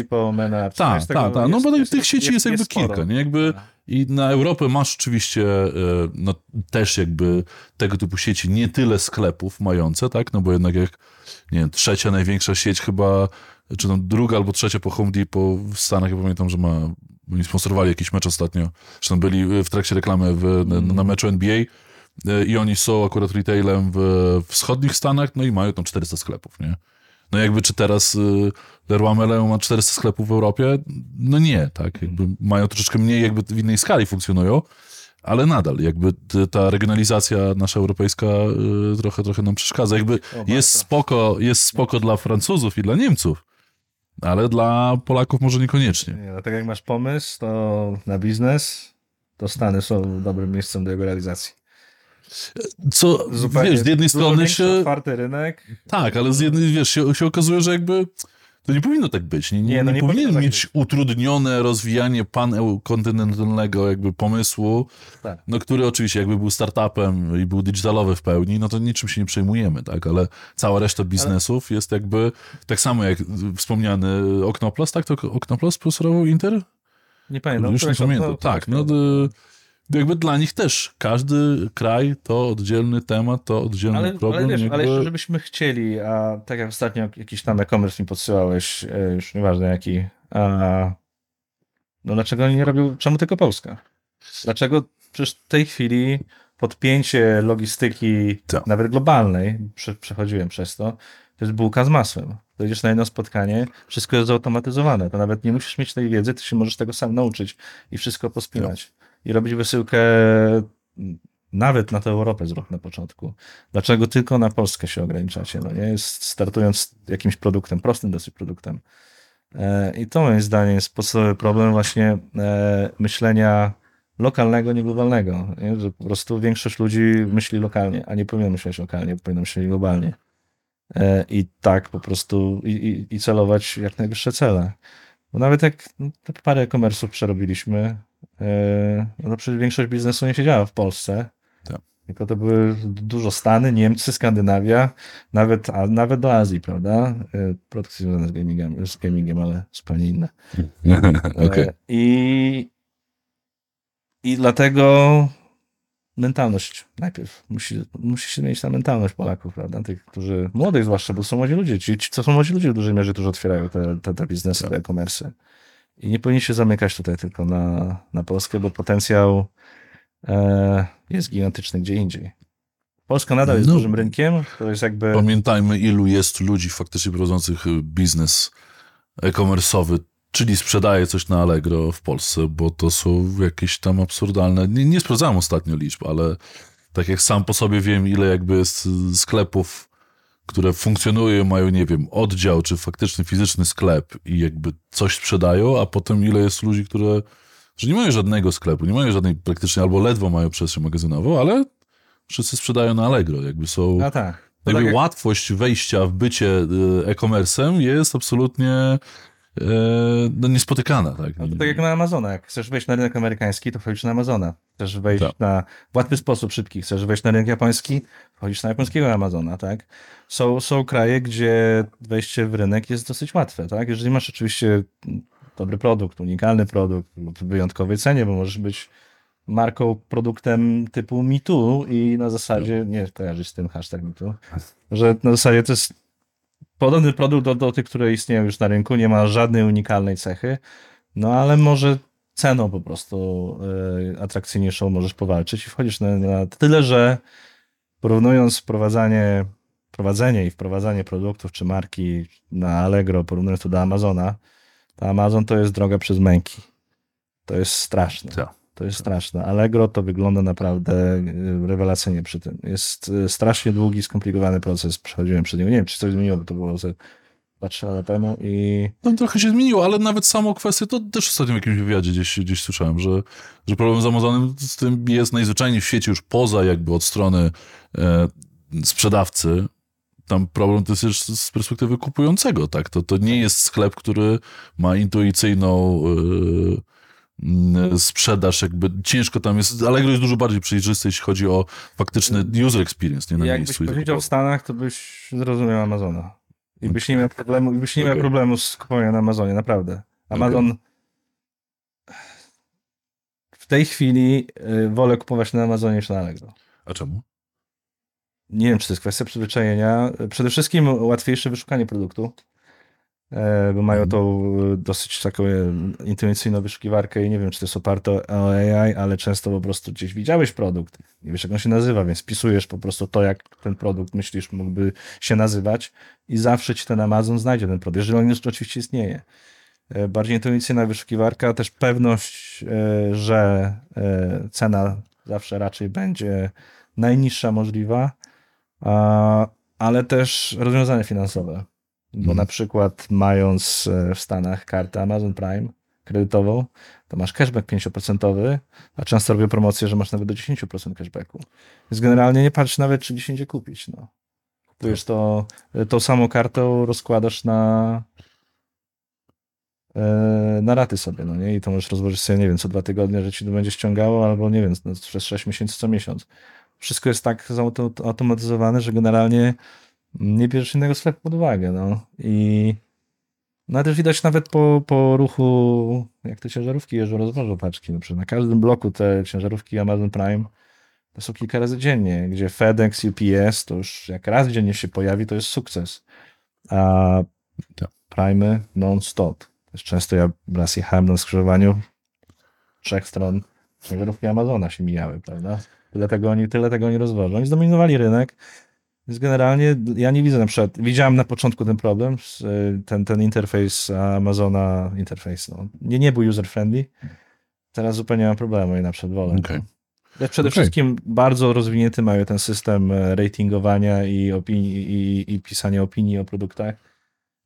Home no Tak, jest tak, tak. No jest- bo jest- tych sieci jest, jakby sporo. kilka, nie? Jakby i na Europę masz oczywiście e, no, też jakby tego typu sieci, nie tyle sklepów mające, tak? No bo jednak jak, nie wiem, trzecia największa sieć chyba, czy tam druga albo trzecia po Home Depot w Stanach, ja pamiętam, że ma, oni sponsorowali jakiś mecz ostatnio, zresztą byli w trakcie reklamy w, na, na meczu NBA e, i oni są akurat retailem w wschodnich Stanach, no i mają tam 400 sklepów, nie? No jakby czy teraz y, Leroy Merlin ma 400 sklepów w Europie? No nie, tak. Jakby mają troszeczkę mniej, jakby w innej skali funkcjonują, ale nadal jakby ta regionalizacja nasza europejska trochę, trochę nam przeszkadza. Jakby O, jest bardzo. spoko, jest spoko dla Francuzów i dla Niemców, ale dla Polaków może niekoniecznie. Nie, no tak jak masz pomysł to na biznes, to Stany są dobrym miejscem do jego realizacji. Co, wiesz, z jednej strony się... otwarty rynek. Tak, ale z jednej, wiesz, się, się okazuje, że jakby to nie powinno tak być. Nie, nie, Nie, no nie, nie powinien tak mieć utrudnione rozwijanie pankontynentalnego jakby pomysłu, Tak. no który oczywiście jakby był startupem i był digitalowy w pełni, no to niczym się nie przejmujemy, tak, ale cała reszta biznesów jest jakby, tak samo jak wspomniany Oknoplas, tak, to Oknoplas sponsorował Inter? Nie pamiętam. Już nie pamiętam, no, tak, no d- jakby dla nich też każdy kraj to oddzielny temat, to oddzielny ale, problem. ale wiesz, jakby... ale jeszcze żebyśmy chcieli, a tak jak ostatnio jakiś tam e-commerce mi podsyłałeś, e, już nieważne jaki, a, no dlaczego oni nie robią, czemu tylko Polska? Dlaczego przecież w tej chwili podpięcie logistyki, Tak. nawet globalnej, prze, przechodziłem przez to, to jest bułka z masłem. Dojdziesz na jedno spotkanie, wszystko jest zautomatyzowane, to nawet nie musisz mieć tej wiedzy, ty się możesz tego sam nauczyć i wszystko pospinać. I robić wysyłkę mm, nawet na tę Europę zrób na początku. Dlaczego tylko na Polskę się ograniczacie? No nie startując jakimś produktem, prostym dosyć produktem. E, I to moim zdaniem jest podstawowy problem właśnie e, myślenia lokalnego, nie globalnego. Nie? Że po prostu większość ludzi myśli lokalnie, a nie powinno myśleć lokalnie, powinno myśleć globalnie. E, I tak po prostu i, i, i celować jak najwyższe cele. Bo nawet jak no, parę e-commerce'ów przerobiliśmy, no to przecież większość biznesu nie siedziała w Polsce. Tak. Tylko to były dużo Stany, Niemcy, Skandynawia, nawet, a nawet do Azji, prawda? E, Produkty związane z gamingiem, z gamingiem ale zupełnie inne. [LAUGHS] Okej. E, I, I dlatego mentalność najpierw. Musi, musi się zmienić ta mentalność Polaków, prawda? Tych, którzy, młodych zwłaszcza, bo są młodzi ludzie. Ci, ci co są młodzi ludzie w dużej mierze, którzy otwierają te, te, te biznesy, Tak. te e-commerce. I nie powinni się zamykać tutaj tylko na, na Polskę, bo potencjał e, jest gigantyczny gdzie indziej. Polska nadal jest No. dużym rynkiem, to jest jakby... Pamiętajmy, ilu jest ludzi faktycznie prowadzących y, biznes e-commerce'owy, czyli sprzedaje coś na Allegro w Polsce, bo to są jakieś tam absurdalne. Nie, nie sprawdzałem ostatnio liczb, ale tak jak sam po sobie wiem, ile jakby jest sklepów, które funkcjonują, mają, nie wiem, oddział, czy faktyczny fizyczny sklep i jakby coś sprzedają, a potem ile jest ludzi, które że nie mają żadnego sklepu, nie mają żadnej praktycznie, albo ledwo mają przestrzeń magazynową, ale wszyscy sprzedają na Allegro, jakby są... A tak. Jakby tak jak- łatwość wejścia w bycie y, e-commerce'em jest absolutnie no, niespotykana. Tak? No to tak jak na Amazona. Jak chcesz wejść na rynek amerykański, to wchodzisz na Amazona. Chcesz wejść Tak. na w łatwy sposób, szybki. Chcesz wejść na rynek japoński, wchodzisz na japońskiego Amazona, tak? Są, są kraje, gdzie wejście w rynek jest dosyć łatwe, tak? Jeżeli masz oczywiście dobry produkt, unikalny produkt lub w wyjątkowej cenie, bo możesz być marką, produktem typu MeToo i na zasadzie, nie kojarzysz z tym hashtag MeToo, że na zasadzie to jest podobny produkt do, do tych, które istnieją już na rynku, nie ma żadnej unikalnej cechy, no ale może ceną po prostu y, atrakcyjniejszą możesz powalczyć i wchodzisz na, na tyle, że porównując wprowadzanie, prowadzenie i wprowadzanie produktów czy marki na Allegro, porównując to do Amazona, to Amazon to jest droga przez męki. To jest straszne. Tak. To jest straszne. Allegro to wygląda naprawdę y, rewelacyjnie przy tym. Jest y, strasznie długi, skomplikowany proces. Przechodziłem przez niego. Nie wiem, czy coś zmieniło, to było ze 2-3 lata temu i No, trochę się zmieniło, ale nawet samą kwestię, to też ostatnio w jakimś wywiadzie gdzieś, gdzieś słyszałem, że, że problem z Amazonem z tym jest najzwyczajniej w świecie już poza jakby od strony e, sprzedawcy. Tam problem to jest już z perspektywy kupującego, tak? To, to nie jest sklep, który ma intuicyjną e, mm, sprzedaż, jakby ciężko tam jest. Allegro jest dużo bardziej przejrzysty, jeśli chodzi o faktyczny user experience, nie na jakbyś miejscu. tak powiedział w. Stanach, to byś zrozumiał Amazona. I byś nie miał problemu, i byś nie miał Okej. problemu z kupowaniem na Amazonie, naprawdę. Amazon w tej chwili y, wolę kupować na Amazonie niż na Allegro. A czemu? Nie wiem, czy to jest kwestia przyzwyczajenia. Przede wszystkim łatwiejsze wyszukanie produktu, bo mają tą e, dosyć taką e, intuicyjną wyszukiwarkę i nie wiem, czy to jest oparte o AI, ale często po prostu gdzieś widziałeś produkt, nie wiesz, jak on się nazywa, więc wpisujesz po prostu to, jak ten produkt myślisz mógłby się nazywać i zawsze ci ten Amazon znajdzie ten produkt, jeżeli on już oczywiście istnieje. E, Bardziej intuicyjna wyszukiwarka, też pewność, e, że e, cena zawsze raczej będzie najniższa możliwa, ale też rozwiązania finansowe. Bo Mhm. na przykład mając e, w Stanach kartę Amazon Prime kredytową, to masz cashback 5%, a często robię promocję, że masz nawet do 10% cashbacku. Więc generalnie nie patrz nawet, czy gdzieś indziej kupić. No. Wiesz, to tą samą kartę rozkładasz na e, na raty sobie, no nie? I to możesz rozłożyć sobie, nie wiem, co dwa tygodnie, że ci to będzie ściągało, albo nie wiem, no, przez 6 miesięcy co miesiąc. Wszystko jest tak zautomatyzowane, że generalnie nie bierzesz innego sklepu pod uwagę, no. I no też widać nawet po, po ruchu, jak te ciężarówki jeżdżą, rozwożą paczki. No, przecież na każdym bloku te ciężarówki Amazon Prime to są kilka razy dziennie, gdzie FedEx, UPS to już jak raz dziennie się pojawi, to jest sukces. A. Prime non-stop. Też często ja raz jechałem na skrzyżowaniu trzech stron ciężarówki Amazona się mijały, prawda? Tyle tego oni, tyle tego oni rozwożą. Oni zdominowali rynek. Więc generalnie ja nie widzę na przykład, widziałem na początku ten problem, y, ten, ten interfejs Amazona, interfejs, no, nie, nie był user-friendly. Teraz zupełnie nie mam problemu i na przykład wolę. Okej. Ale Przede Okej. wszystkim bardzo rozwinięty mają ten system e, ratingowania i, opinii, i, i pisania opinii o produktach.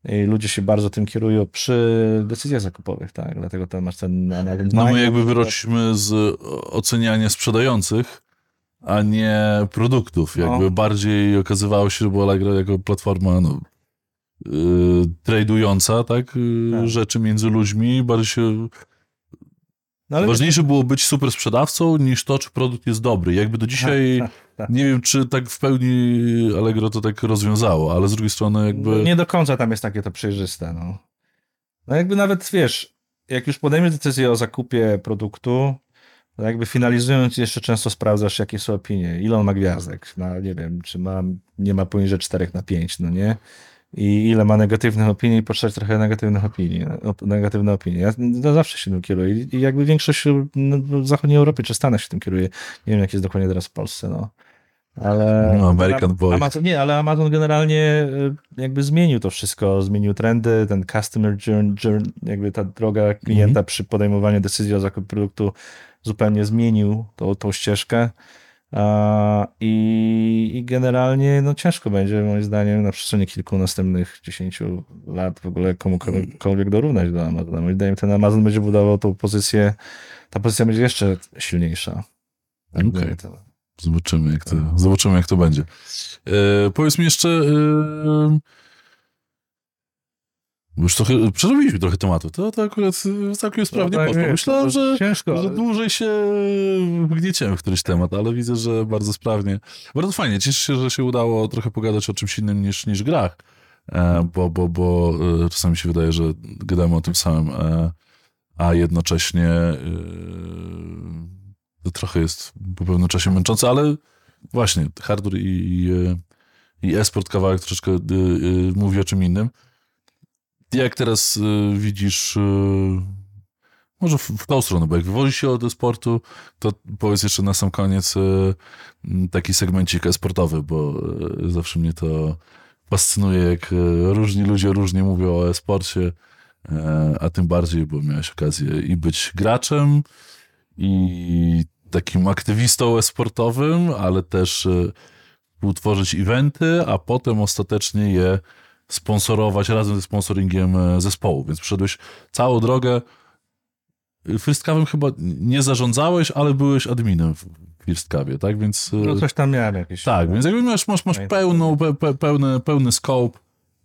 I ludzie się bardzo tym kierują przy decyzjach zakupowych, tak? Dlatego tam masz ten Amazon No my jakby wyrośliśmy z oceniania sprzedających, a nie produktów. No. Jakby bardziej okazywało się, że była Allegro jako platforma no, yy, tradująca, tak? Yy, Tak. Rzeczy między ludźmi. Bardziej się... No, Ważniejsze było być super sprzedawcą niż to, czy produkt jest dobry. Jakby do dzisiaj [LAUGHS] tak, tak. nie wiem, czy tak w pełni Allegro to tak rozwiązało, ale z drugiej strony jakby... Nie do końca tam jest takie to przejrzyste. No. no jakby nawet wiesz, jak już podejmiesz decyzję o zakupie produktu, jakby finalizując jeszcze często sprawdzasz, jakie są opinie, ile on ma gwiazdek, ma, nie wiem, czy ma, nie ma poniżej 4 na 5, no nie? I ile ma negatywnych opinii i poczytać trochę negatywnych opinii, op- negatywne opinie. Ja no, zawsze się tym kieruję I- i jakby większość no, w zachodniej Europie czy Stanach się tym kieruje. Nie wiem, jak jest dokładnie teraz w Polsce, no. Ale No, American Boy. Amazon, nie, ale Amazon generalnie y, jakby zmienił to wszystko, zmienił trendy, ten customer journey, journey jakby ta droga klienta Mhm. przy podejmowaniu decyzji o zakupie produktu zupełnie zmienił tą, tą ścieżkę. I, I generalnie no ciężko będzie moim zdaniem na przestrzeni kilku następnych 10 lat w ogóle komukolwiek dorównać do Amazona. Moim zdaniem ten Amazon będzie budował tą pozycję, ta pozycja będzie jeszcze silniejsza. Okej. to- Zobaczymy, jak to, zobaczymy, jak to będzie. E, powiedz mi jeszcze. E, już trochę, przerobiliśmy trochę tematu. To, to akurat e, całkiem sprawnie tak poszło. Myślałem, że, ciężko, że dłużej się wgnieciemy w któryś temat, ale widzę, że bardzo sprawnie. Bardzo fajnie. Cieszę się, że się udało trochę pogadać o czymś innym niż, niż grach, e, bo, bo, bo e, czasami się wydaje, że gadamy o tym samym, e, a jednocześnie to trochę jest po pewnym czasie męczące, ale właśnie hardware i, i, i e-sport kawałek troszeczkę mówi o czym innym. Jak teraz e, widzisz, e, może w, w tą stronę, bo jak wywozi się od e-sportu, to powiedz jeszcze na sam koniec m, taki segmencik e-sportowy, bo e, zawsze mnie to fascynuje, jak e, różni ludzie różnie mówią o e-sporcie, e, a tym bardziej, bo miałeś okazję i być graczem, i takim aktywistą e-sportowym, ale też e, utworzyć eventy, a potem ostatecznie je sponsorować razem ze sponsoringiem e, zespołu. Więc przeszedłeś całą drogę. First Cavem chyba nie zarządzałeś, ale byłeś adminem w First Cavie, tak? Więc e, No coś tam miałem jakieś. tak, więc jakby masz, masz, masz pełną, pe, pe, pełny, pełny scope,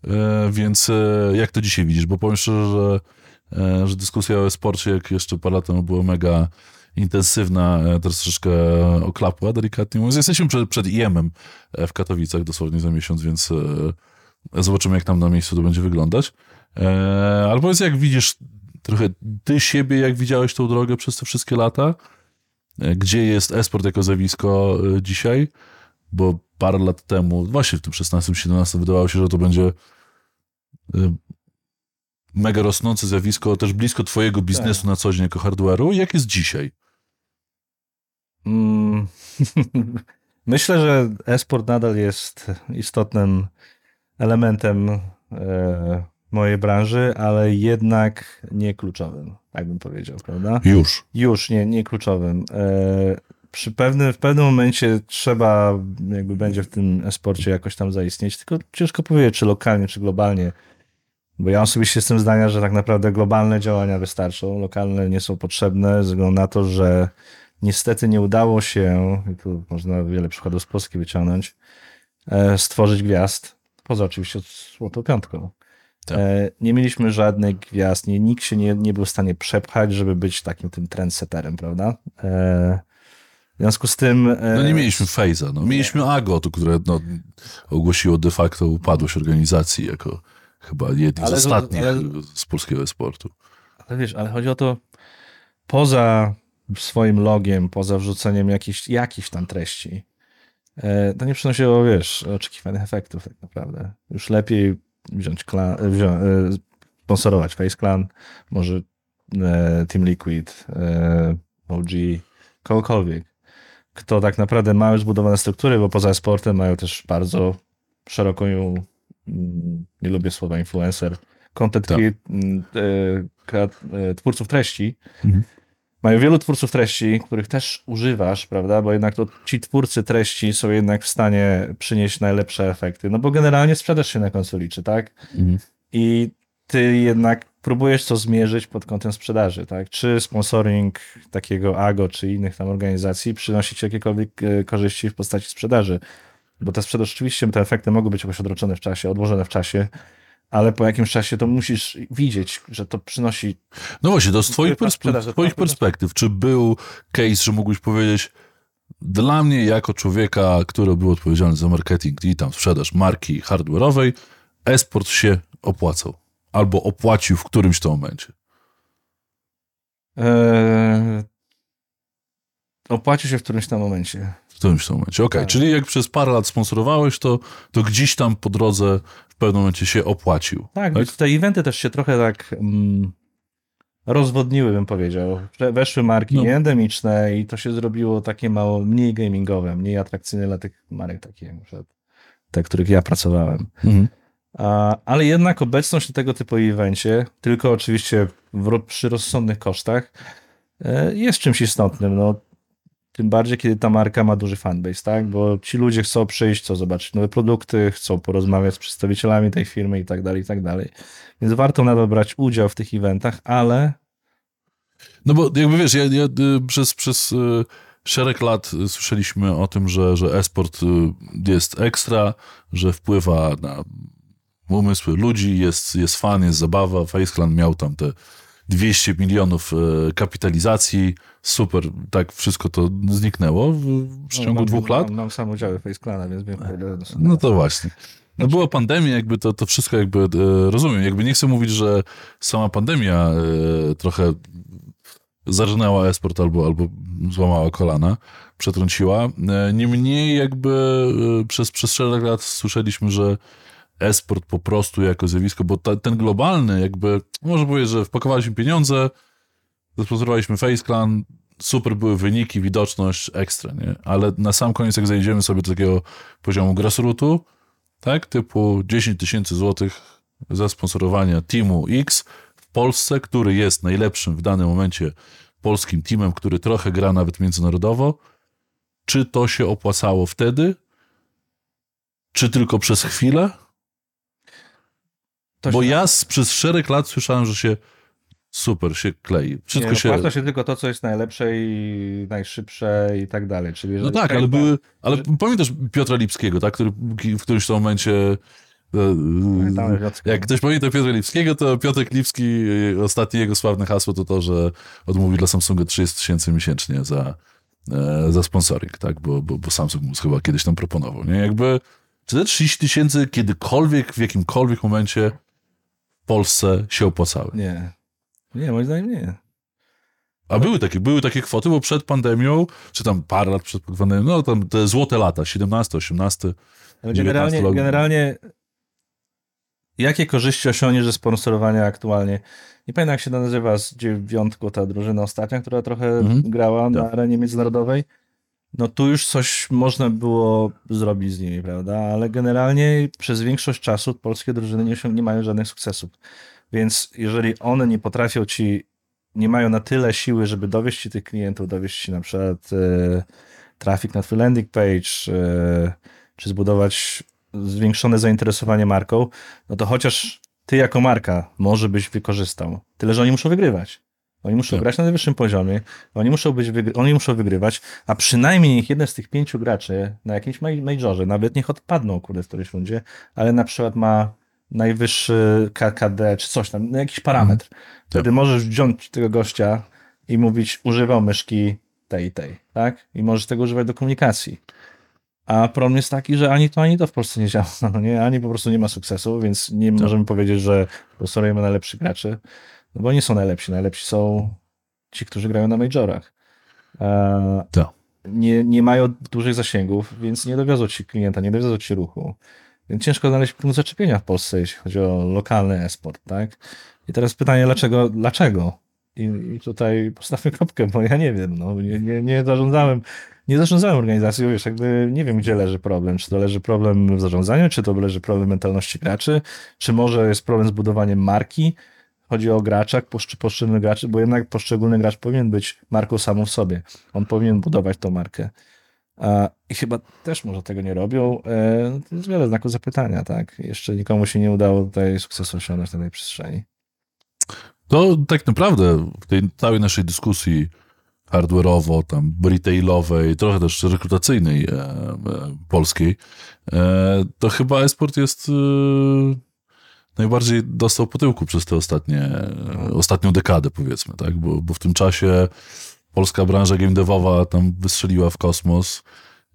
e, więc jak to dzisiaj widzisz? Bo powiem szczerze, że, że dyskusja o sporcie, jak jeszcze parę lat temu była mega intensywna, teraz troszeczkę oklapła, delikatnie mówiąc. Jesteśmy przed, przed IEM-em e, w Katowicach dosłownie za miesiąc, więc zobaczymy, jak tam na miejscu to będzie wyglądać. E, ale powiedz, jak widzisz trochę ty siebie, jak widziałeś tą drogę przez te wszystkie lata? E, Gdzie jest esport jako zjawisko e, dzisiaj? Bo parę lat temu, właśnie w tym 16-17 wydawało się, że to będzie e, mega rosnące zjawisko, też blisko twojego biznesu Tak. na co dzień jako hardware'u. Jak jest dzisiaj? Mm, [LAUGHS] Myślę, że e-sport nadal jest istotnym elementem e, mojej branży, ale jednak nie kluczowym, tak bym powiedział, prawda? Już. Już nie, nie kluczowym. E, przy pewnym, w pewnym momencie trzeba, jakby będzie w tym e-sporcie jakoś tam zaistnieć, tylko ciężko powiedzieć, czy lokalnie, czy globalnie. Bo ja osobiście jestem zdania, że tak naprawdę globalne działania wystarczą, lokalne nie są potrzebne, ze względu na to, że niestety nie udało się, i tu można wiele przykładów z Polski wyciągnąć, e, stworzyć gwiazd, poza oczywiście Złotą Piątką. Tak. E, Nie mieliśmy żadnych gwiazd, nie, nikt się nie, nie był w stanie przepchać, żeby być takim tym trendsetterem, prawda? E, W związku z tym... e, No nie mieliśmy Fejza, no. Mieliśmy Agot, które no, ogłosiło de facto upadłość organizacji jako chyba jedni z ostatnich ale- z polskiego sportu. Ale wiesz, ale chodzi o to, poza swoim logiem, poza wrzuceniem jakichś, jakichś tam treści, to nie przynosiło, wiesz, oczekiwanych efektów tak naprawdę. Już lepiej wziąć klan, wzią, e, sponsorować Face Clan, może e, Team Liquid, e, OG, kogokolwiek, kto tak naprawdę ma już zbudowane struktury, bo poza sportem mają też bardzo szeroką, mm, nie lubię słowa influencer, content Tak. mm, e, e, twórców treści. Mhm. Mają wielu twórców treści, których też używasz, prawda? Bo jednak to ci twórcy treści są jednak w stanie przynieść najlepsze efekty. No bo generalnie sprzedaż się na końcu liczy, tak? Mhm. I ty jednak próbujesz to zmierzyć pod kątem sprzedaży, tak? Czy sponsoring takiego AGO, czy innych tam organizacji przynosi ci jakiekolwiek e, korzyści w postaci sprzedaży? Bo ta sprzedaż oczywiście, te efekty mogą być jakoś odroczone w czasie, odłożone w czasie, ale po jakimś czasie to musisz widzieć, że to przynosi No właśnie, to z twoich, perspe- sprzedaż, twoich perspektyw, czy był case, że mógłbyś powiedzieć, dla mnie jako człowieka, który był odpowiedzialny za marketing i tam sprzedaż marki hardware'owej, esport się opłacał. Albo opłacił w którymś to momencie. Eee, opłaci się w którymś tam momencie. W którymś to momencie. Okej, Tak. czyli jak przez parę lat sponsorowałeś, to, to gdzieś tam po drodze w pewnym momencie się opłacił. Tak, Tak? te eventy też się trochę tak mm, rozwodniły, bym powiedział. Weszły marki No. endemiczne i to się zrobiło takie mało, mniej gamingowe, mniej atrakcyjne dla tych marek takich, jak te, których ja pracowałem. Mhm. A, ale jednak obecność na tego typu evencie, tylko oczywiście w, przy rozsądnych kosztach, e, jest czymś istotnym. No, tym bardziej, kiedy ta marka ma duży fanbase, tak? Bo ci ludzie chcą przyjść, chcą zobaczyć nowe produkty, chcą porozmawiać z przedstawicielami tej firmy i tak dalej, i tak dalej. Więc warto nadal brać udział w tych eventach, ale No bo jakby wiesz, ja, ja y, przez, przez y, szereg lat słyszeliśmy o tym, że, że e-sport y, jest ekstra, że wpływa na umysły ludzi, jest, jest fan, jest zabawa. Faceclan miał tam te 200 milionów y, kapitalizacji, super, tak wszystko to zniknęło w, w ciągu mam, dwóch lat. Mam, mam sam udziały Face Clana, więc wiem, No to właśnie. No była pandemia, jakby to, to wszystko jakby e, rozumiem. Jakby nie chcę mówić, że sama pandemia e, trochę zarżnęła esport albo, albo złamała kolana, przetrąciła. E, Niemniej jakby e, przez, przez szereg lat słyszeliśmy, że esport po prostu jako zjawisko, bo ta, ten globalny jakby, można powiedzieć, że wpakowaliśmy pieniądze, zasponsorowaliśmy FaceClan, super były wyniki, widoczność, ekstra, nie? Ale na sam koniec, jak zajdziemy sobie do takiego poziomu grassrootu, tak, typu 10 tysięcy złotych za sponsorowanie teamu X w Polsce, który jest najlepszym w danym momencie polskim teamem, który trochę gra nawet międzynarodowo, czy to się opłacało wtedy, czy tylko przez chwilę? To Bo ja z, przez szereg lat słyszałem, że się super się klei. Wszystko nie, się... Opłaca się tylko to, co jest najlepsze i najszybsze i tak dalej. Czyli No tak, ale były. Ale pamiętasz Piotra Lipskiego, tak, który w którymś tam momencie. e, Pamiętamy Piotrka. Jak ktoś pamięta Piotra Lipskiego, to Piotrek Lipski, e, ostatnie jego sławne hasło to to, że odmówił dla Samsunga 30 tysięcy miesięcznie za, e, za sponsoring, tak, bo, bo, bo Samsung mu chyba kiedyś tam proponował, nie? Jakby, czy te 30 tysięcy kiedykolwiek, w jakimkolwiek momencie Polsce się opłacały? Nie. Nie, moim zdaniem nie. A były takie, były takie kwoty, bo przed pandemią, czy tam parę lat przed pandemią, no tam te złote lata, 17, 18, Ale 19 generalnie, generalnie jakie korzyści osiągniesz ze sponsorowania aktualnie? Nie pamiętam jak się nazywa z dziewiątką ta drużyna ostatnia, która trochę Mhm. grała na Tak. arenie międzynarodowej. No tu już coś można było zrobić z nimi, prawda? Ale generalnie przez większość czasu polskie drużyny nie, nie mają żadnych sukcesów. Więc jeżeli one nie potrafią ci, nie mają na tyle siły, żeby dowieść ci tych klientów, dowieść ci na przykład e, trafik na twój landing page, e, czy zbudować zwiększone zainteresowanie marką, no to chociaż ty jako marka może byś wykorzystał. Tyle, że oni muszą wygrywać. Oni muszą Tak. grać na najwyższym poziomie, oni muszą, być oni muszą wygrywać, a przynajmniej niech jeden z tych pięciu graczy na jakimś ma- majorze, nawet niech odpadną kurde w którejś rundzie, ale na przykład ma najwyższy KKD czy coś tam, no jakiś parametr. Wtedy możesz wziąć tego gościa i mówić, używał myszki tej i tej, tak? I możesz tego używać do komunikacji. A problem jest taki, że ani to, ani to w Polsce nie działa. [LAUGHS] No nie? Ani po prostu nie ma sukcesu, więc nie możemy powiedzieć, że sponsorujemy najlepszych graczy, no bo nie są najlepsi. Najlepsi są ci, którzy grają na majorach. E, Tak. nie, nie mają dużych zasięgów, więc nie dowiozą ci klienta, nie dowiozą ci ruchu. Więc ciężko znaleźć punkt zaczepienia w Polsce, jeśli chodzi o lokalny esport, tak? I teraz pytanie, dlaczego? Dlaczego? I, I tutaj postawmy kropkę, bo ja nie wiem, no, nie, nie, nie zarządzałem, nie zarządzałem organizacją, wiesz, jakby nie wiem, gdzie leży problem. Czy to leży problem w zarządzaniu, czy to leży problem mentalności graczy, czy może jest problem z budowaniem marki, chodzi o gracza, poszczy- poszczególnych graczy, bo jednak poszczególny gracz powinien być marką samą w sobie. On powinien budować tą markę. I chyba też może tego nie robią. E, jest wiele znaków zapytania, tak? Jeszcze nikomu się nie udało tutaj sukcesu osiągnąć na tej przestrzeni. To tak naprawdę w tej całej naszej dyskusji hardware'owo, tam retailowej, trochę też rekrutacyjnej e, e, polskiej, e, to chyba esport jest e, najbardziej dostał po tyłku przez e, ostatnią dekadę, powiedzmy, tak? Bo, bo w tym czasie polska branża game devowa tam wystrzeliła w kosmos.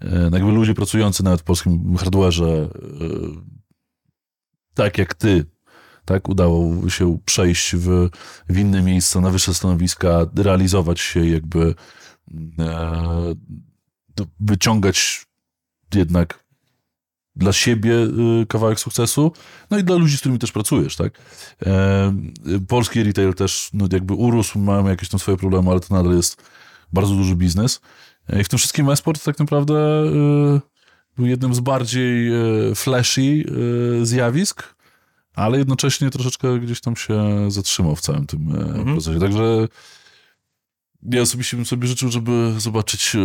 No jakby ludzie pracujący nawet w polskim hardware'ze, e, tak jak ty, tak, udało się przejść w, w inne miejsca, na wyższe stanowiska, realizować się, jakby e, no, wyciągać jednak dla siebie y, kawałek sukcesu, no i dla ludzi, z którymi też pracujesz, tak? E, polski retail też no, jakby urósł, mamy jakieś tam swoje problemy, ale to nadal jest bardzo duży biznes. E, I w tym wszystkim esport tak naprawdę y, był jednym z bardziej y, flashy zjawisk, ale jednocześnie troszeczkę gdzieś tam się zatrzymał w całym tym mhm. procesie. Także ja osobiście bym sobie życzył, żeby zobaczyć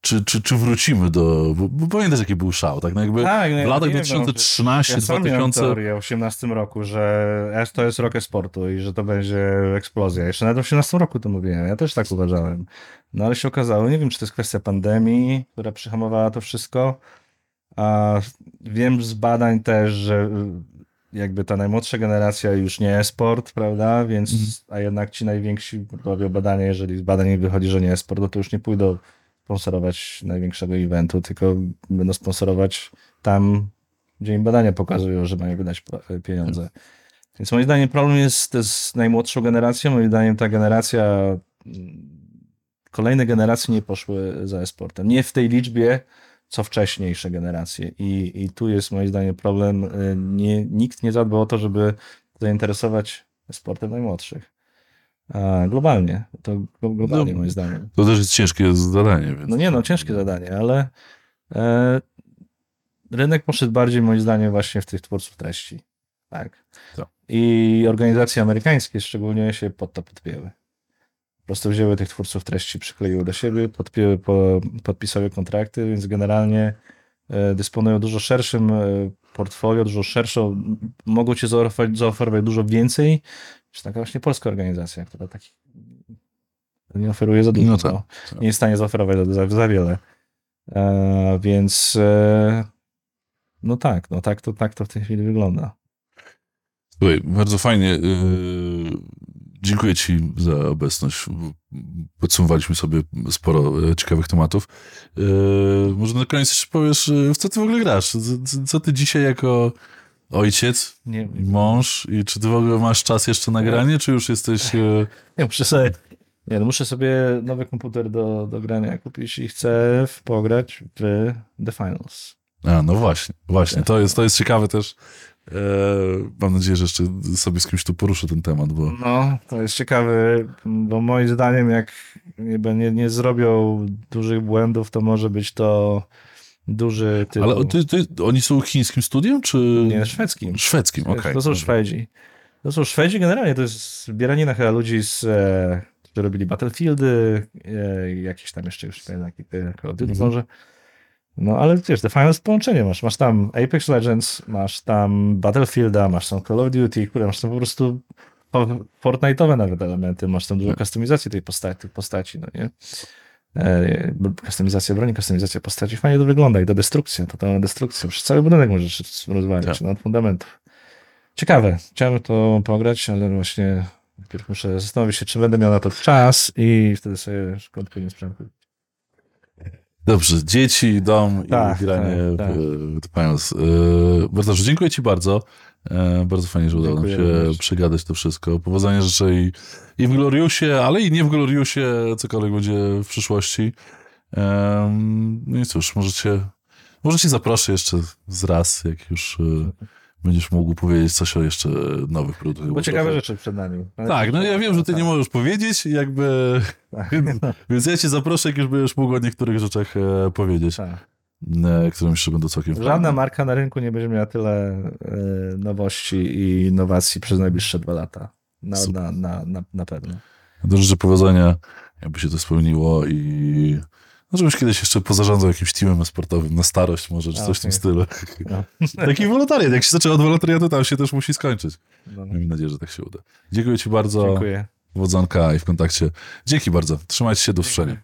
czy, czy, czy wrócimy do... Bo, bo pamiętasz, jaki był szał, tak? No jakby tak, no w latach 2013, ja 2000... teorię w 18 roku, że to jest rok sportu i że to będzie eksplozja. Jeszcze nawet w 18 roku to mówiłem, ja też tak uważałem. No ale się okazało, nie wiem, czy to jest kwestia pandemii, która przyhamowała to wszystko, a wiem z badań też, że jakby ta najmłodsza generacja już nie jest sport, prawda? Więc, mhm. a jednak ci najwięksi robią badania, jeżeli z badań wychodzi, że nie jest sport, no to już nie pójdą sponsorować największego eventu, tylko będą sponsorować tam, gdzie im badania pokazują, że mają wydać pieniądze. Więc moim zdaniem problem jest z najmłodszą generacją. Moim zdaniem ta generacja, kolejne generacje nie poszły za e-sportem. Nie w tej liczbie, co wcześniejsze generacje. I, i tu jest moim zdaniem problem. Nie, nikt nie zadbał o to, żeby zainteresować sportem najmłodszych. Globalnie. To globalnie no, moim zdaniem. To też jest ciężkie zadanie. Więc... No nie no, ciężkie zadanie, ale e, rynek poszedł bardziej moim zdaniem właśnie w tych twórców treści. Tak. I organizacje amerykańskie szczególnie się pod to podpięły. Po prostu wzięły tych twórców treści, przykleiły do siebie, podpięły, po, podpisały kontrakty, więc generalnie e, dysponują dużo szerszym e, portfolio, dużo szerszą, mogą ci zaoferować, zaoferować dużo więcej czy taka właśnie polska organizacja, która takich nie oferuje za dużo. No to, to. Nie jest w stanie zaoferować za, za wiele. E, więc e, no tak, no tak to, tak to w tej chwili wygląda. Słuchaj, bardzo fajnie. E, dziękuję Ci za obecność. Podsumowaliśmy sobie sporo e, ciekawych tematów. E, może na koniec jeszcze powiesz, w co Ty w ogóle grasz? Co, co Ty dzisiaj jako ojciec, nie, mąż i czy ty w ogóle masz czas jeszcze na granie, czy już jesteś... E, [LAUGHS] nie, muszę sobie, nie, no muszę sobie nowy komputer do, do grania kupić i chcę pograć w The Finals. A, no właśnie, właśnie, to jest, to jest ciekawe też. E, mam nadzieję, że jeszcze sobie z kimś tu poruszę ten temat, bo... No, to jest ciekawe, bo moim zdaniem jak nie, nie, nie zrobią dużych błędów, to może być to duży tytuł. Ale ty, ty, oni są chińskim studiem, czy... Nie, szwedzkim. Szwedzkim, okej. Okay. To są Szwedzi. To są Szwedzi generalnie, to jest zbieranina chyba ludzi, z, e, którzy robili Battlefieldy, e, jakieś tam jeszcze już Call of Duty mhm. może. No ale wiesz, te fajne połączenie masz. Masz tam Apex Legends, masz tam Battlefielda, masz tam Call of Duty, które masz tam po prostu Fortnite'owe nawet elementy, masz tam dużo tak. kustomizacji tej postaci, postaci, no nie? E, kustomizacja broni, kustomizacja postaci, fajnie to wygląda i to destrukcja, totalna destrukcja. Przez cały budynek możesz rozwalić, tak. od fundamentów. Ciekawe, chciałem to pograć, ale właśnie najpierw muszę zastanowić się, czy będę miał na to czas i wtedy sobie kontynuuję sprzęt. Dobrze, dzieci, dom tak, i granie tak, tak. w Bartoszu, dziękuję Ci bardzo. E, bardzo fajnie, że udało nam się również. przegadać to wszystko. Powodzenia życzę i, i w Gloriusie, ale i nie w Gloriusie, cokolwiek będzie w przyszłości. No i cóż, możecie, może Cię zaproszę jeszcze z raz, jak już e, będziesz mógł powiedzieć coś o jeszcze nowych produktach. Bo ciekawe rzeczy przed nami. tak, no ja wiem, że ty nie możesz powiedzieć, jakby... Tak. [LAUGHS] Więc ja cię zaproszę, jak już będziesz mógł o niektórych rzeczach e, powiedzieć. Tak. Które jeszcze będą całkiem Żadna marka na rynku nie będzie miała tyle e, nowości i innowacji przez najbliższe dwa lata. Na, na, na, na, na pewno. Ja życzę powodzenia, jakby się to spełniło i no, żebyś kiedyś jeszcze pozarządzał jakimś teamem sportowym na starość może, czy coś okay. w tym stylu. No. [LAUGHS] Taki wolontariat. Jak się zaczęło od wolontariatu, tam się też musi skończyć. No. Mam nadzieję, że tak się uda. Dziękuję ci bardzo. Dziękuję. Wodzonka i w kontakcie. Dzięki bardzo. Trzymajcie się, do usłyszenia.